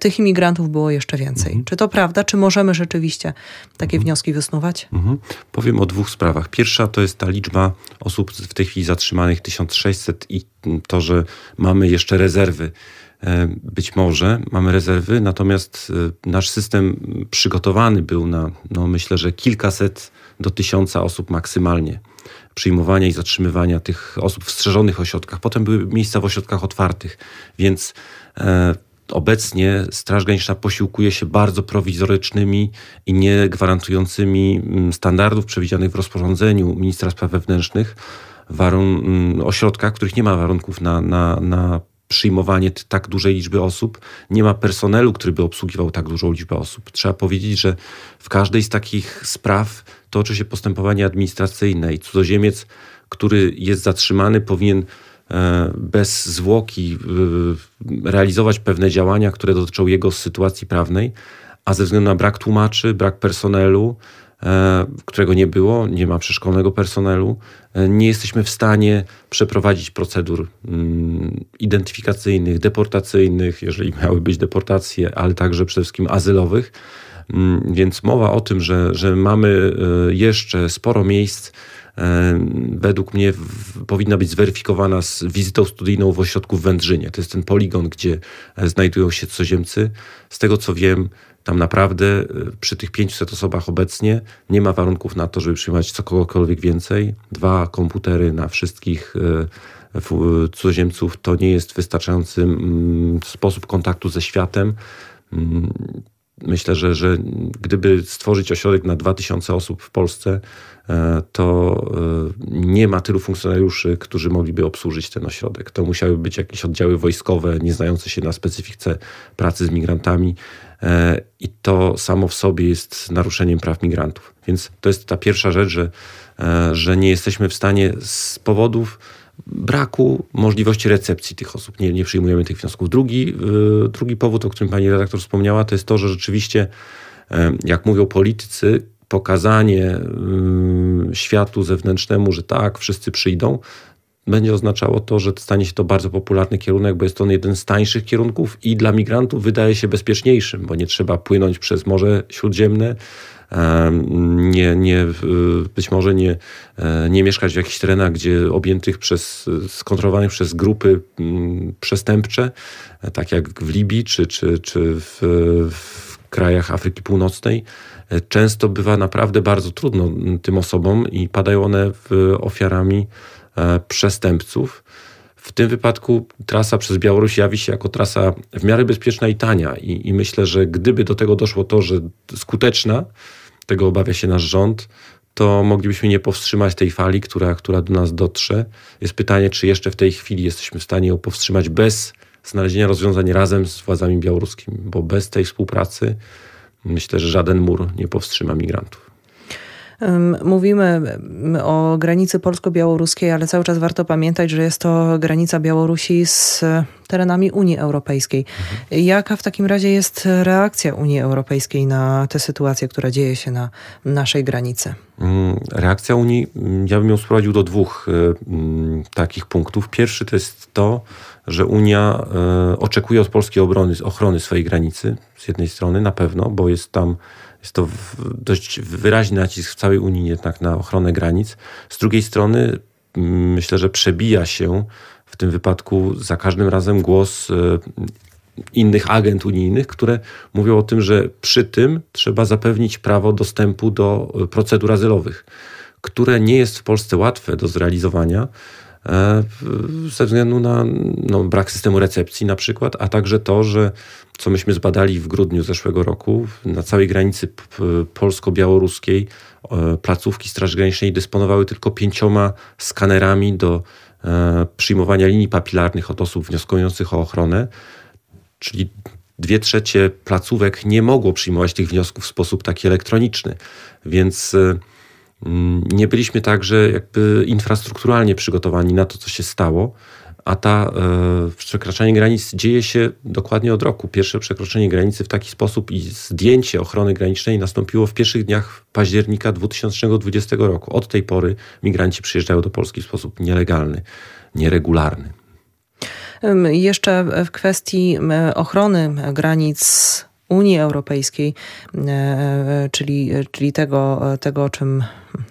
tych imigrantów było jeszcze więcej. Mhm. Czy to prawda? Czy możemy rzeczywiście takie mhm. wnioski wysnuwać? Mhm. Powiem o dwóch sprawach. Pierwsza to jest ta liczba osób w tej chwili zatrzymanych 1600 i to, że mamy jeszcze rezerwy E, być może mamy rezerwy, natomiast e, nasz system przygotowany był na, no myślę, że kilkaset do tysiąca osób maksymalnie. Przyjmowania i zatrzymywania tych osób w strzeżonych ośrodkach. Potem były miejsca w ośrodkach otwartych, więc e, obecnie Straż Graniczna posiłkuje się bardzo prowizorycznymi i nie gwarantującymi mm, standardów przewidzianych w rozporządzeniu ministra spraw wewnętrznych warun- mm, ośrodkach, w których nie ma warunków na, na, na przyjmowanie tak dużej liczby osób. Nie ma personelu, który by obsługiwał tak dużą liczbę osób. Trzeba powiedzieć, że w każdej z takich spraw toczy się postępowanie administracyjne i cudzoziemiec, który jest zatrzymany, powinien bez zwłoki e, realizować pewne działania, które dotyczą jego sytuacji prawnej, a ze względu na brak tłumaczy, brak personelu, E, którego nie było, nie ma przeszkolnego personelu. E, nie jesteśmy w stanie przeprowadzić procedur mm, identyfikacyjnych, deportacyjnych, jeżeli miały być deportacje, ale także przede wszystkim azylowych. Mm, więc mowa o tym, że, że mamy e, jeszcze sporo miejsc, według mnie powinna być zweryfikowana z wizytą studyjną w ośrodku w Wędrzynie. To jest ten poligon, gdzie znajdują się cudzoziemcy. Z tego co wiem, tam naprawdę y, przy tych 500 osobach obecnie nie ma warunków na to, żeby przyjmować cokolwiek więcej. Dwa komputery na wszystkich y, cudzoziemców to nie jest wystarczający mm, sposób kontaktu ze światem. Myślę, że, że gdyby stworzyć ośrodek na 2000 osób w Polsce, e, to e, nie ma tylu funkcjonariuszy, którzy mogliby obsłużyć ten ośrodek. To musiały być jakieś oddziały wojskowe, nie znające się na specyfice pracy z migrantami. E, I to samo w sobie jest naruszeniem praw migrantów. Więc to jest ta pierwsza rzecz, że, że nie jesteśmy w stanie z powodów braku możliwości recepcji tych osób. Nie, nie przyjmujemy tych wniosków. Drugi, yy, drugi powód, o którym pani redaktor wspomniała, to jest to, że rzeczywiście, yy, jak mówią politycy, pokazanie światu zewnętrznemu, że tak, wszyscy przyjdą, będzie oznaczało to, że stanie się to bardzo popularny kierunek, bo jest on jeden z tańszych kierunków i dla migrantów wydaje się bezpieczniejszym, bo nie trzeba płynąć przez Morze Śródziemne, nie, nie, być może nie, e, nie mieszkać w jakichś terenach, gdzie objętych przez, skontrolowanych przez grupy mm, przestępcze, e, tak jak w Libii czy, czy, czy w, w krajach Afryki Północnej. E, często bywa naprawdę bardzo trudno tym osobom i padają one ofiarami przestępców. W tym wypadku trasa przez Białoruś jawi się jako trasa w miarę bezpieczna i tania. I, I, myślę, że gdyby do tego doszło to, że skuteczna, tego obawia się nasz rząd, to moglibyśmy nie powstrzymać tej fali, która, która do nas dotrze. Jest pytanie, czy jeszcze w tej chwili jesteśmy w stanie ją powstrzymać bez znalezienia rozwiązań razem z władzami białoruskimi, bo bez tej współpracy myślę, że żaden mur nie powstrzyma migrantów. Mówimy o granicy polsko-białoruskiej, ale cały czas warto pamiętać, że jest to granica Białorusi z terenami Unii Europejskiej. Mhm. Jaka w takim razie jest reakcja Unii Europejskiej na tę sytuację, która dzieje się na naszej granicy? Mm, reakcja Unii, mm, ja bym ją sprowadził do dwóch y, mm, takich punktów. Pierwszy to jest to, że Unia y, oczekuje od polskiej obrony, ochrony swojej granicy z jednej strony na pewno, bo jest tam jest to dość wyraźny nacisk w całej Unii jednak na ochronę granic. Z drugiej strony myślę, że przebija się w tym wypadku za każdym razem głos e, innych agent unijnych, które mówią o tym, że przy tym trzeba zapewnić prawo dostępu do e, procedur azylowych, które nie jest w Polsce łatwe do zrealizowania ze względu na no, brak systemu recepcji na przykład, a także to, że co myśmy zbadali w grudniu zeszłego roku, na całej granicy polsko-białoruskiej placówki Straży Granicznej dysponowały tylko pięcioma skanerami do E, przyjmowania linii papilarnych od osób wnioskujących o ochronę, czyli dwie trzecie placówek nie mogło przyjmować tych wniosków w sposób taki elektroniczny, więc e, nie byliśmy także jakby infrastrukturalnie przygotowani na to, co się stało a ta e, przekraczanie granic dzieje się dokładnie od roku. Pierwsze przekroczenie granicy w taki sposób i zdjęcie ochrony granicznej nastąpiło w pierwszych dniach października 2020 roku. Od tej pory migranci przyjeżdżają do Polski w sposób nielegalny, nieregularny. Jeszcze w kwestii ochrony granic Unii Europejskiej, e, czyli, czyli tego, tego, o czym,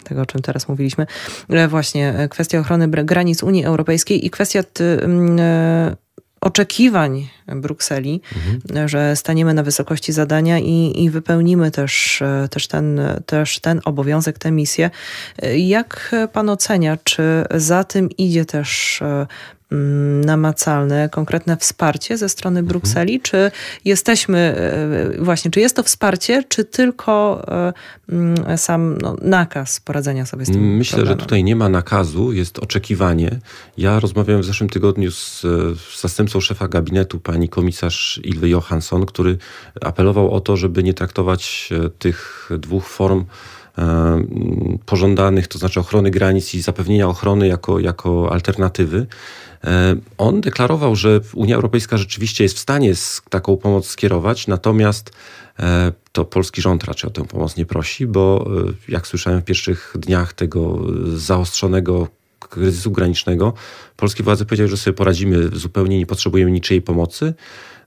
tego, o czym teraz mówiliśmy, e, właśnie kwestia ochrony granic Unii Europejskiej i kwestia e, oczekiwań Brukseli, mhm. że staniemy na wysokości zadania i, i wypełnimy też, też, ten, też ten obowiązek, tę misję. Jak pan ocenia, czy za tym idzie też namacalne, konkretne wsparcie ze strony mhm. Brukseli? Czy jesteśmy, e, właśnie, czy jest to wsparcie, czy tylko e, mm, sam no, nakaz poradzenia sobie z tym Myślę, problemem? że tutaj nie ma nakazu, jest oczekiwanie. Ja rozmawiałem w zeszłym tygodniu z, z zastępcą szefa gabinetu, pani komisarz Ilwy Johansson, który apelował o to, żeby nie traktować e, tych dwóch form pożądanych, to znaczy ochrony granic i zapewnienia ochrony jako, jako alternatywy. E, on deklarował, że Unia Europejska rzeczywiście jest w stanie taką pomoc skierować, natomiast e, to polski rząd raczej o tę pomoc nie prosi, bo e, jak słyszałem w pierwszych dniach tego zaostrzonego kryzysu granicznego, polskie władze powiedziały, że sobie poradzimy, zupełnie nie potrzebujemy niczyjej pomocy.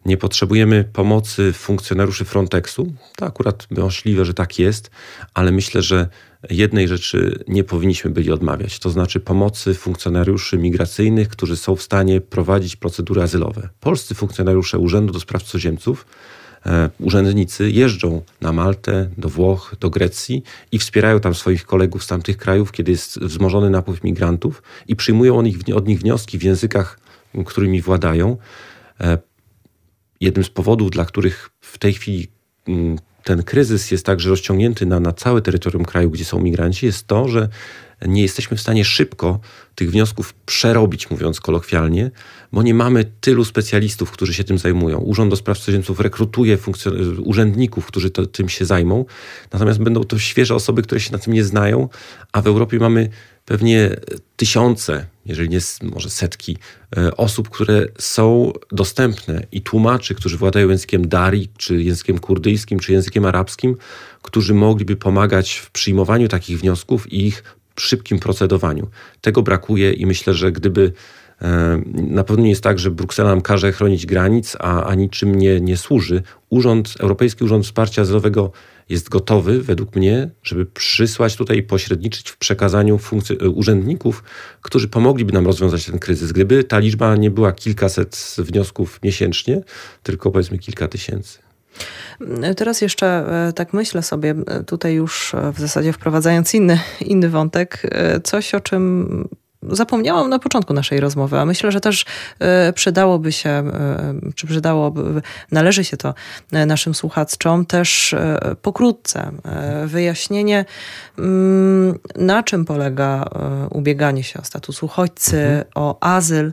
Nie potrzebujemy pomocy funkcjonariuszy Frontexu. To akurat możliwe, że tak jest, ale myślę, że jednej rzeczy nie powinniśmy byli odmawiać, to znaczy pomocy funkcjonariuszy migracyjnych, którzy są w stanie prowadzić procedury azylowe. Polscy funkcjonariusze Urzędu do Spraw Cudzoziemców e, urzędnicy jeżdżą na Maltę, do Włoch, do Grecji i wspierają tam swoich kolegów z tamtych krajów, kiedy jest wzmożony napływ migrantów i przyjmują od nich, wnioski w językach, którymi władają. E, jednym z powodów, dla których w tej chwili mm, ten kryzys jest także rozciągnięty na, na całe terytorium kraju, gdzie są migranci, jest to, że nie jesteśmy w stanie szybko tych wniosków przerobić, mówiąc kolokwialnie, bo nie mamy tylu specjalistów, którzy się tym zajmują. Urząd do Spraw Cudzoziemców rekrutuje urzędników, którzy to, tym się zajmą, natomiast będą to świeże osoby, które się na tym nie znają, a w Europie mamy pewnie tysiące, jeżeli nie może setki e, osób, które są dostępne i tłumaczy, którzy władają językiem dari, czy językiem kurdyjskim, czy językiem arabskim, którzy mogliby pomagać w przyjmowaniu takich wniosków i ich szybkim procedowaniu. Tego brakuje i myślę, że gdyby e, na pewno nie jest tak, że Bruksela nam każe chronić granic, a, a niczym nie, nie służy. Urząd, Europejski Urząd Wsparcia Azylowego jest gotowy, według mnie, żeby przysłać tutaj i pośredniczyć w przekazaniu e, urzędników, którzy pomogliby nam rozwiązać ten kryzys. Gdyby ta liczba nie była kilkaset wniosków miesięcznie, tylko powiedzmy kilka tysięcy. Teraz jeszcze e, tak myślę sobie, e, tutaj już w zasadzie wprowadzając inny, inny wątek, coś o czym zapomniałam na początku naszej rozmowy, a myślę, że też e, przydałoby się, e, czy przydałoby, należy się to e, naszym słuchaczom też pokrótce wyjaśnienie, mm, na czym polega ubieganie się o status uchodźcy, mhm. o azyl,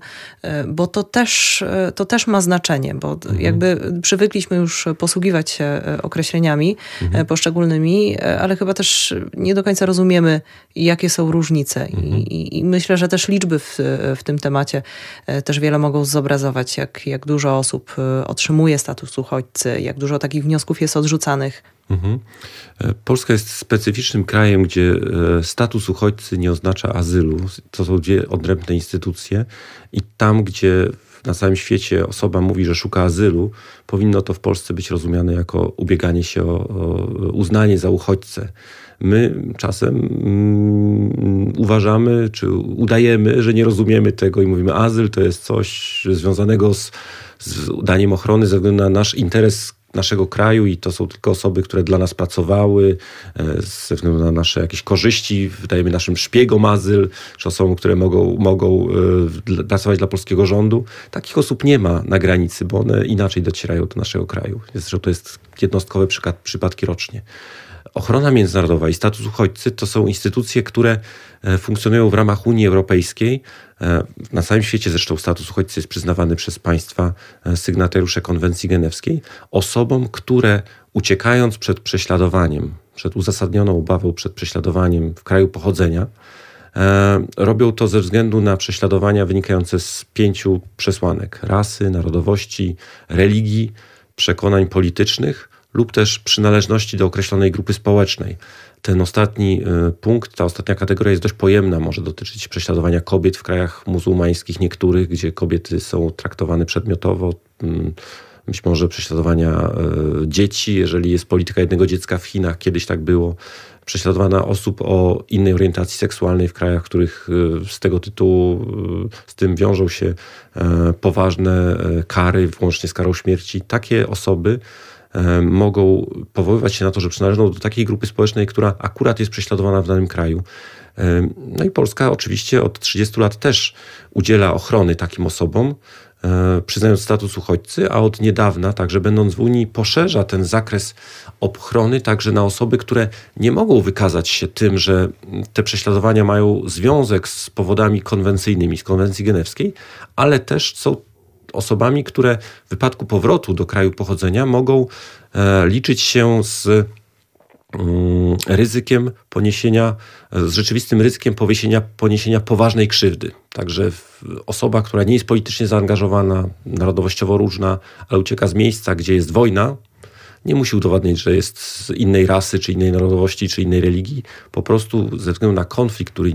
bo to też, to też ma znaczenie, bo mhm. jakby przywykliśmy już posługiwać się określeniami mhm. poszczególnymi, ale chyba też nie do końca rozumiemy, jakie są różnice I, mhm. i, i myślę, myślę, że też liczby w, w tym temacie e, też wiele mogą zobrazować, jak, jak dużo osób e, otrzymuje status uchodźcy, jak dużo takich wniosków jest odrzucanych. Mhm. E, Polska jest specyficznym krajem, gdzie status uchodźcy nie oznacza azylu. To są dwie odrębne instytucje i tam, gdzie na całym świecie osoba mówi, że szuka azylu, powinno to w Polsce być rozumiane jako ubieganie się o, o uznanie za uchodźcę. My czasem mm, uważamy, czy udajemy, że nie rozumiemy tego i mówimy, azyl to jest coś związanego z, z daniem ochrony ze względu na nasz interes naszego kraju i to są tylko osoby, które dla nas pracowały e, ze względu na nasze jakieś korzyści, wydajemy naszym szpiegom azyl, czy osobom, które mogą, mogą e, pracować dla polskiego rządu. Takich osób nie ma na granicy, bo one inaczej docierają do naszego kraju. Zresztą to jest jednostkowe przypadki rocznie. Ochrona międzynarodowa i status uchodźcy to są instytucje, które e, funkcjonują w ramach Unii Europejskiej. E, na całym świecie zresztą status uchodźcy jest przyznawany przez państwa e, sygnatariusze konwencji genewskiej osobom, które uciekając przed prześladowaniem, przed uzasadnioną obawą przed prześladowaniem w kraju pochodzenia, robią to ze względu na prześladowania wynikające z pięciu przesłanek: rasy, narodowości, religii, przekonań politycznych lub też przynależności do określonej grupy społecznej. Ten ostatni y, punkt, ta ostatnia kategoria jest dość pojemna. Może dotyczyć prześladowania kobiet w krajach muzułmańskich, niektórych, gdzie kobiety są traktowane przedmiotowo. Mm, być może prześladowania y, dzieci, jeżeli jest polityka jednego dziecka w Chinach, kiedyś tak było. Prześladowana osób o innej orientacji seksualnej w krajach, w których y, z tego tytułu z tym wiążą się poważne kary, włącznie z karą śmierci. Takie osoby mogą powoływać się na to, że przynależą do takiej grupy społecznej, która akurat jest prześladowana w danym kraju. E, no i Polska oczywiście od 30 lat też udziela ochrony takim osobom, e, przyznając status uchodźcy, a od niedawna, także będąc w Unii, poszerza ten zakres ochrony także na osoby, które nie mogą wykazać się tym, że te prześladowania mają związek z powodami konwencyjnymi, z konwencji genewskiej, ale też są osobami, które w wypadku powrotu do kraju pochodzenia mogą e, liczyć się z mm, ryzykiem poniesienia, z rzeczywistym ryzykiem poniesienia, poniesienia poważnej krzywdy. Także osoba, która nie jest politycznie zaangażowana, narodowościowo różna, ale ucieka z miejsca, gdzie jest wojna, nie musi udowadniać, że jest z innej rasy, czy innej narodowości, czy innej religii. Po prostu ze względu na konflikt, który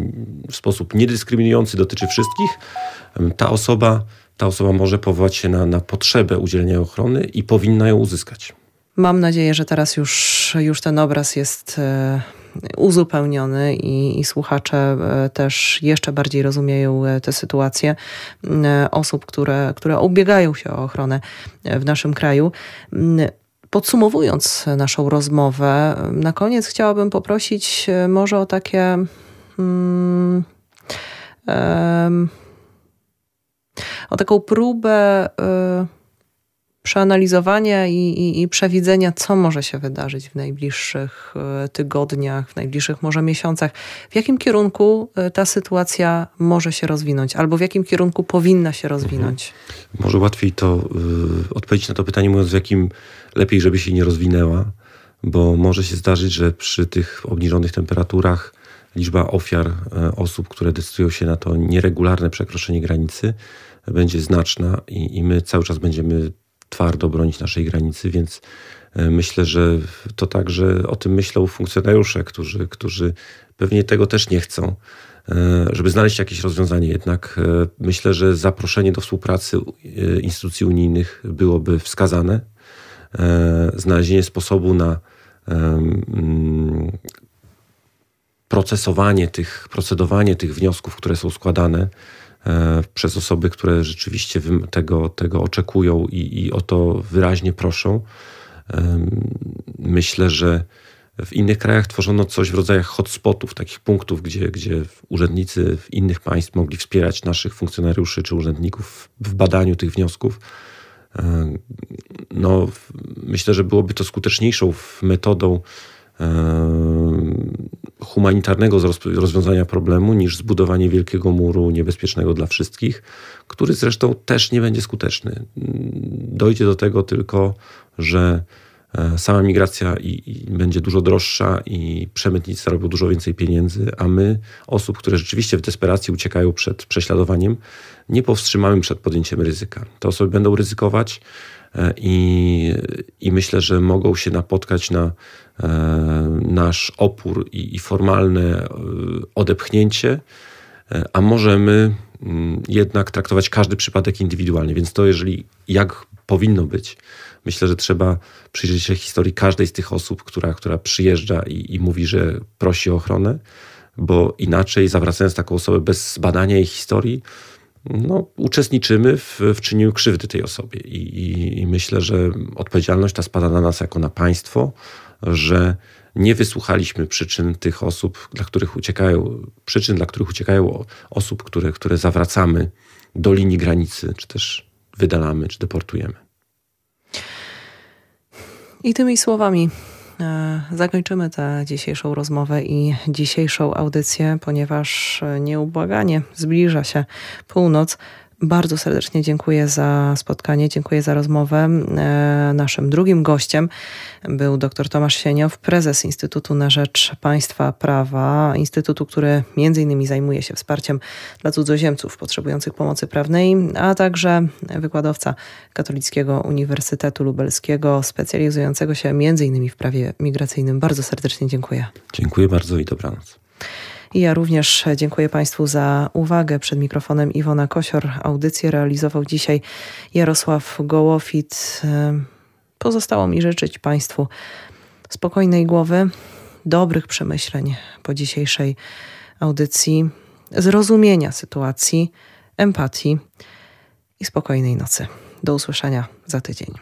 w sposób niedyskryminujący dotyczy wszystkich, ta osoba ta osoba może powołać się na, na potrzebę udzielenia ochrony i powinna ją uzyskać. Mam nadzieję, że teraz już, już ten obraz jest e, uzupełniony i, i, słuchacze e, też jeszcze bardziej rozumieją e, tę sytuację osób, które, które ubiegają się o ochronę w naszym kraju. Podsumowując naszą rozmowę, na koniec chciałabym poprosić może o takie. Hmm, o taką próbę y, przeanalizowania i, i, i, przewidzenia, co może się wydarzyć w najbliższych y, tygodniach, w najbliższych może miesiącach, w jakim kierunku y, ta sytuacja może się rozwinąć, albo w jakim kierunku powinna się rozwinąć. Mhm. Może łatwiej to y, odpowiedzieć na to pytanie, mówiąc, w jakim lepiej, żeby się nie rozwinęła, bo może się zdarzyć, że przy tych obniżonych temperaturach liczba ofiar osób, które decydują się na to nieregularne przekroczenie granicy, będzie znaczna i, i my cały czas będziemy twardo bronić naszej granicy, więc e, myślę, że to także o tym myślą funkcjonariusze, którzy, którzy pewnie tego też nie chcą, e, żeby znaleźć jakieś rozwiązanie. Jednak e, myślę, że zaproszenie do współpracy instytucji unijnych byłoby wskazane. Znalezienie sposobu na mm, procesowanie tych, procedowanie tych wniosków, które są składane, przez osoby, które rzeczywiście tego, tego oczekują i, i o to wyraźnie proszą. Myślę, że W innych krajach tworzono coś w rodzaju hotspotów, takich punktów, gdzie, gdzie urzędnicy w innych państw mogli wspierać naszych funkcjonariuszy czy urzędników w badaniu tych wniosków. E, no, myślę, że byłoby to skuteczniejszą metodą humanitarnego rozwiązania problemu niż zbudowanie wielkiego muru niebezpiecznego dla wszystkich, który zresztą też nie będzie skuteczny. Dojdzie do tego tylko, że e, sama migracja i, i będzie dużo droższa i przemytnicy zarobią dużo więcej pieniędzy, a my, osób, które rzeczywiście w desperacji uciekają przed prześladowaniem, nie powstrzymamy przed podjęciem ryzyka. Te osoby będą ryzykować e, i, i myślę, że mogą się napotkać na nasz opór i, i formalne odepchnięcie, a możemy mm, jednak traktować każdy przypadek indywidualnie. Więc to, jeżeli jak powinno być, myślę, że trzeba przyjrzeć się historii każdej z tych osób, która, która przyjeżdża i, i mówi, że prosi o ochronę, bo inaczej, zawracając taką osobę bez badania jej historii, no, uczestniczymy w, w czynieniu krzywdy tej osobie. I, i, I, myślę, że odpowiedzialność ta spada na nas jako na państwo, że nie wysłuchaliśmy przyczyn tych osób, dla których uciekają, przyczyn, dla których uciekają osób, które, które zawracamy do linii granicy, czy też wydalamy, czy deportujemy. I tymi słowami e, zakończymy tę dzisiejszą rozmowę i dzisiejszą audycję, ponieważ nieubłaganie zbliża się północ. Bardzo serdecznie dziękuję za spotkanie, dziękuję za rozmowę. E, naszym drugim gościem był dr Tomasz Sieniow, prezes Instytutu na Rzecz Państwa Prawa, instytutu, który między innymi zajmuje się wsparciem dla cudzoziemców potrzebujących pomocy prawnej, a także wykładowca Katolickiego Uniwersytetu Lubelskiego, specjalizującego się między innymi w prawie migracyjnym. Bardzo serdecznie dziękuję. Dziękuję bardzo i dobranoc. I ja również dziękuję Państwu za uwagę. Przed mikrofonem Iwona Kosior. Audycję realizował dzisiaj Jarosław Gołofit. Pozostało mi życzyć Państwu spokojnej głowy, dobrych przemyśleń po dzisiejszej audycji, zrozumienia sytuacji, empatii i spokojnej nocy. Do usłyszenia za tydzień.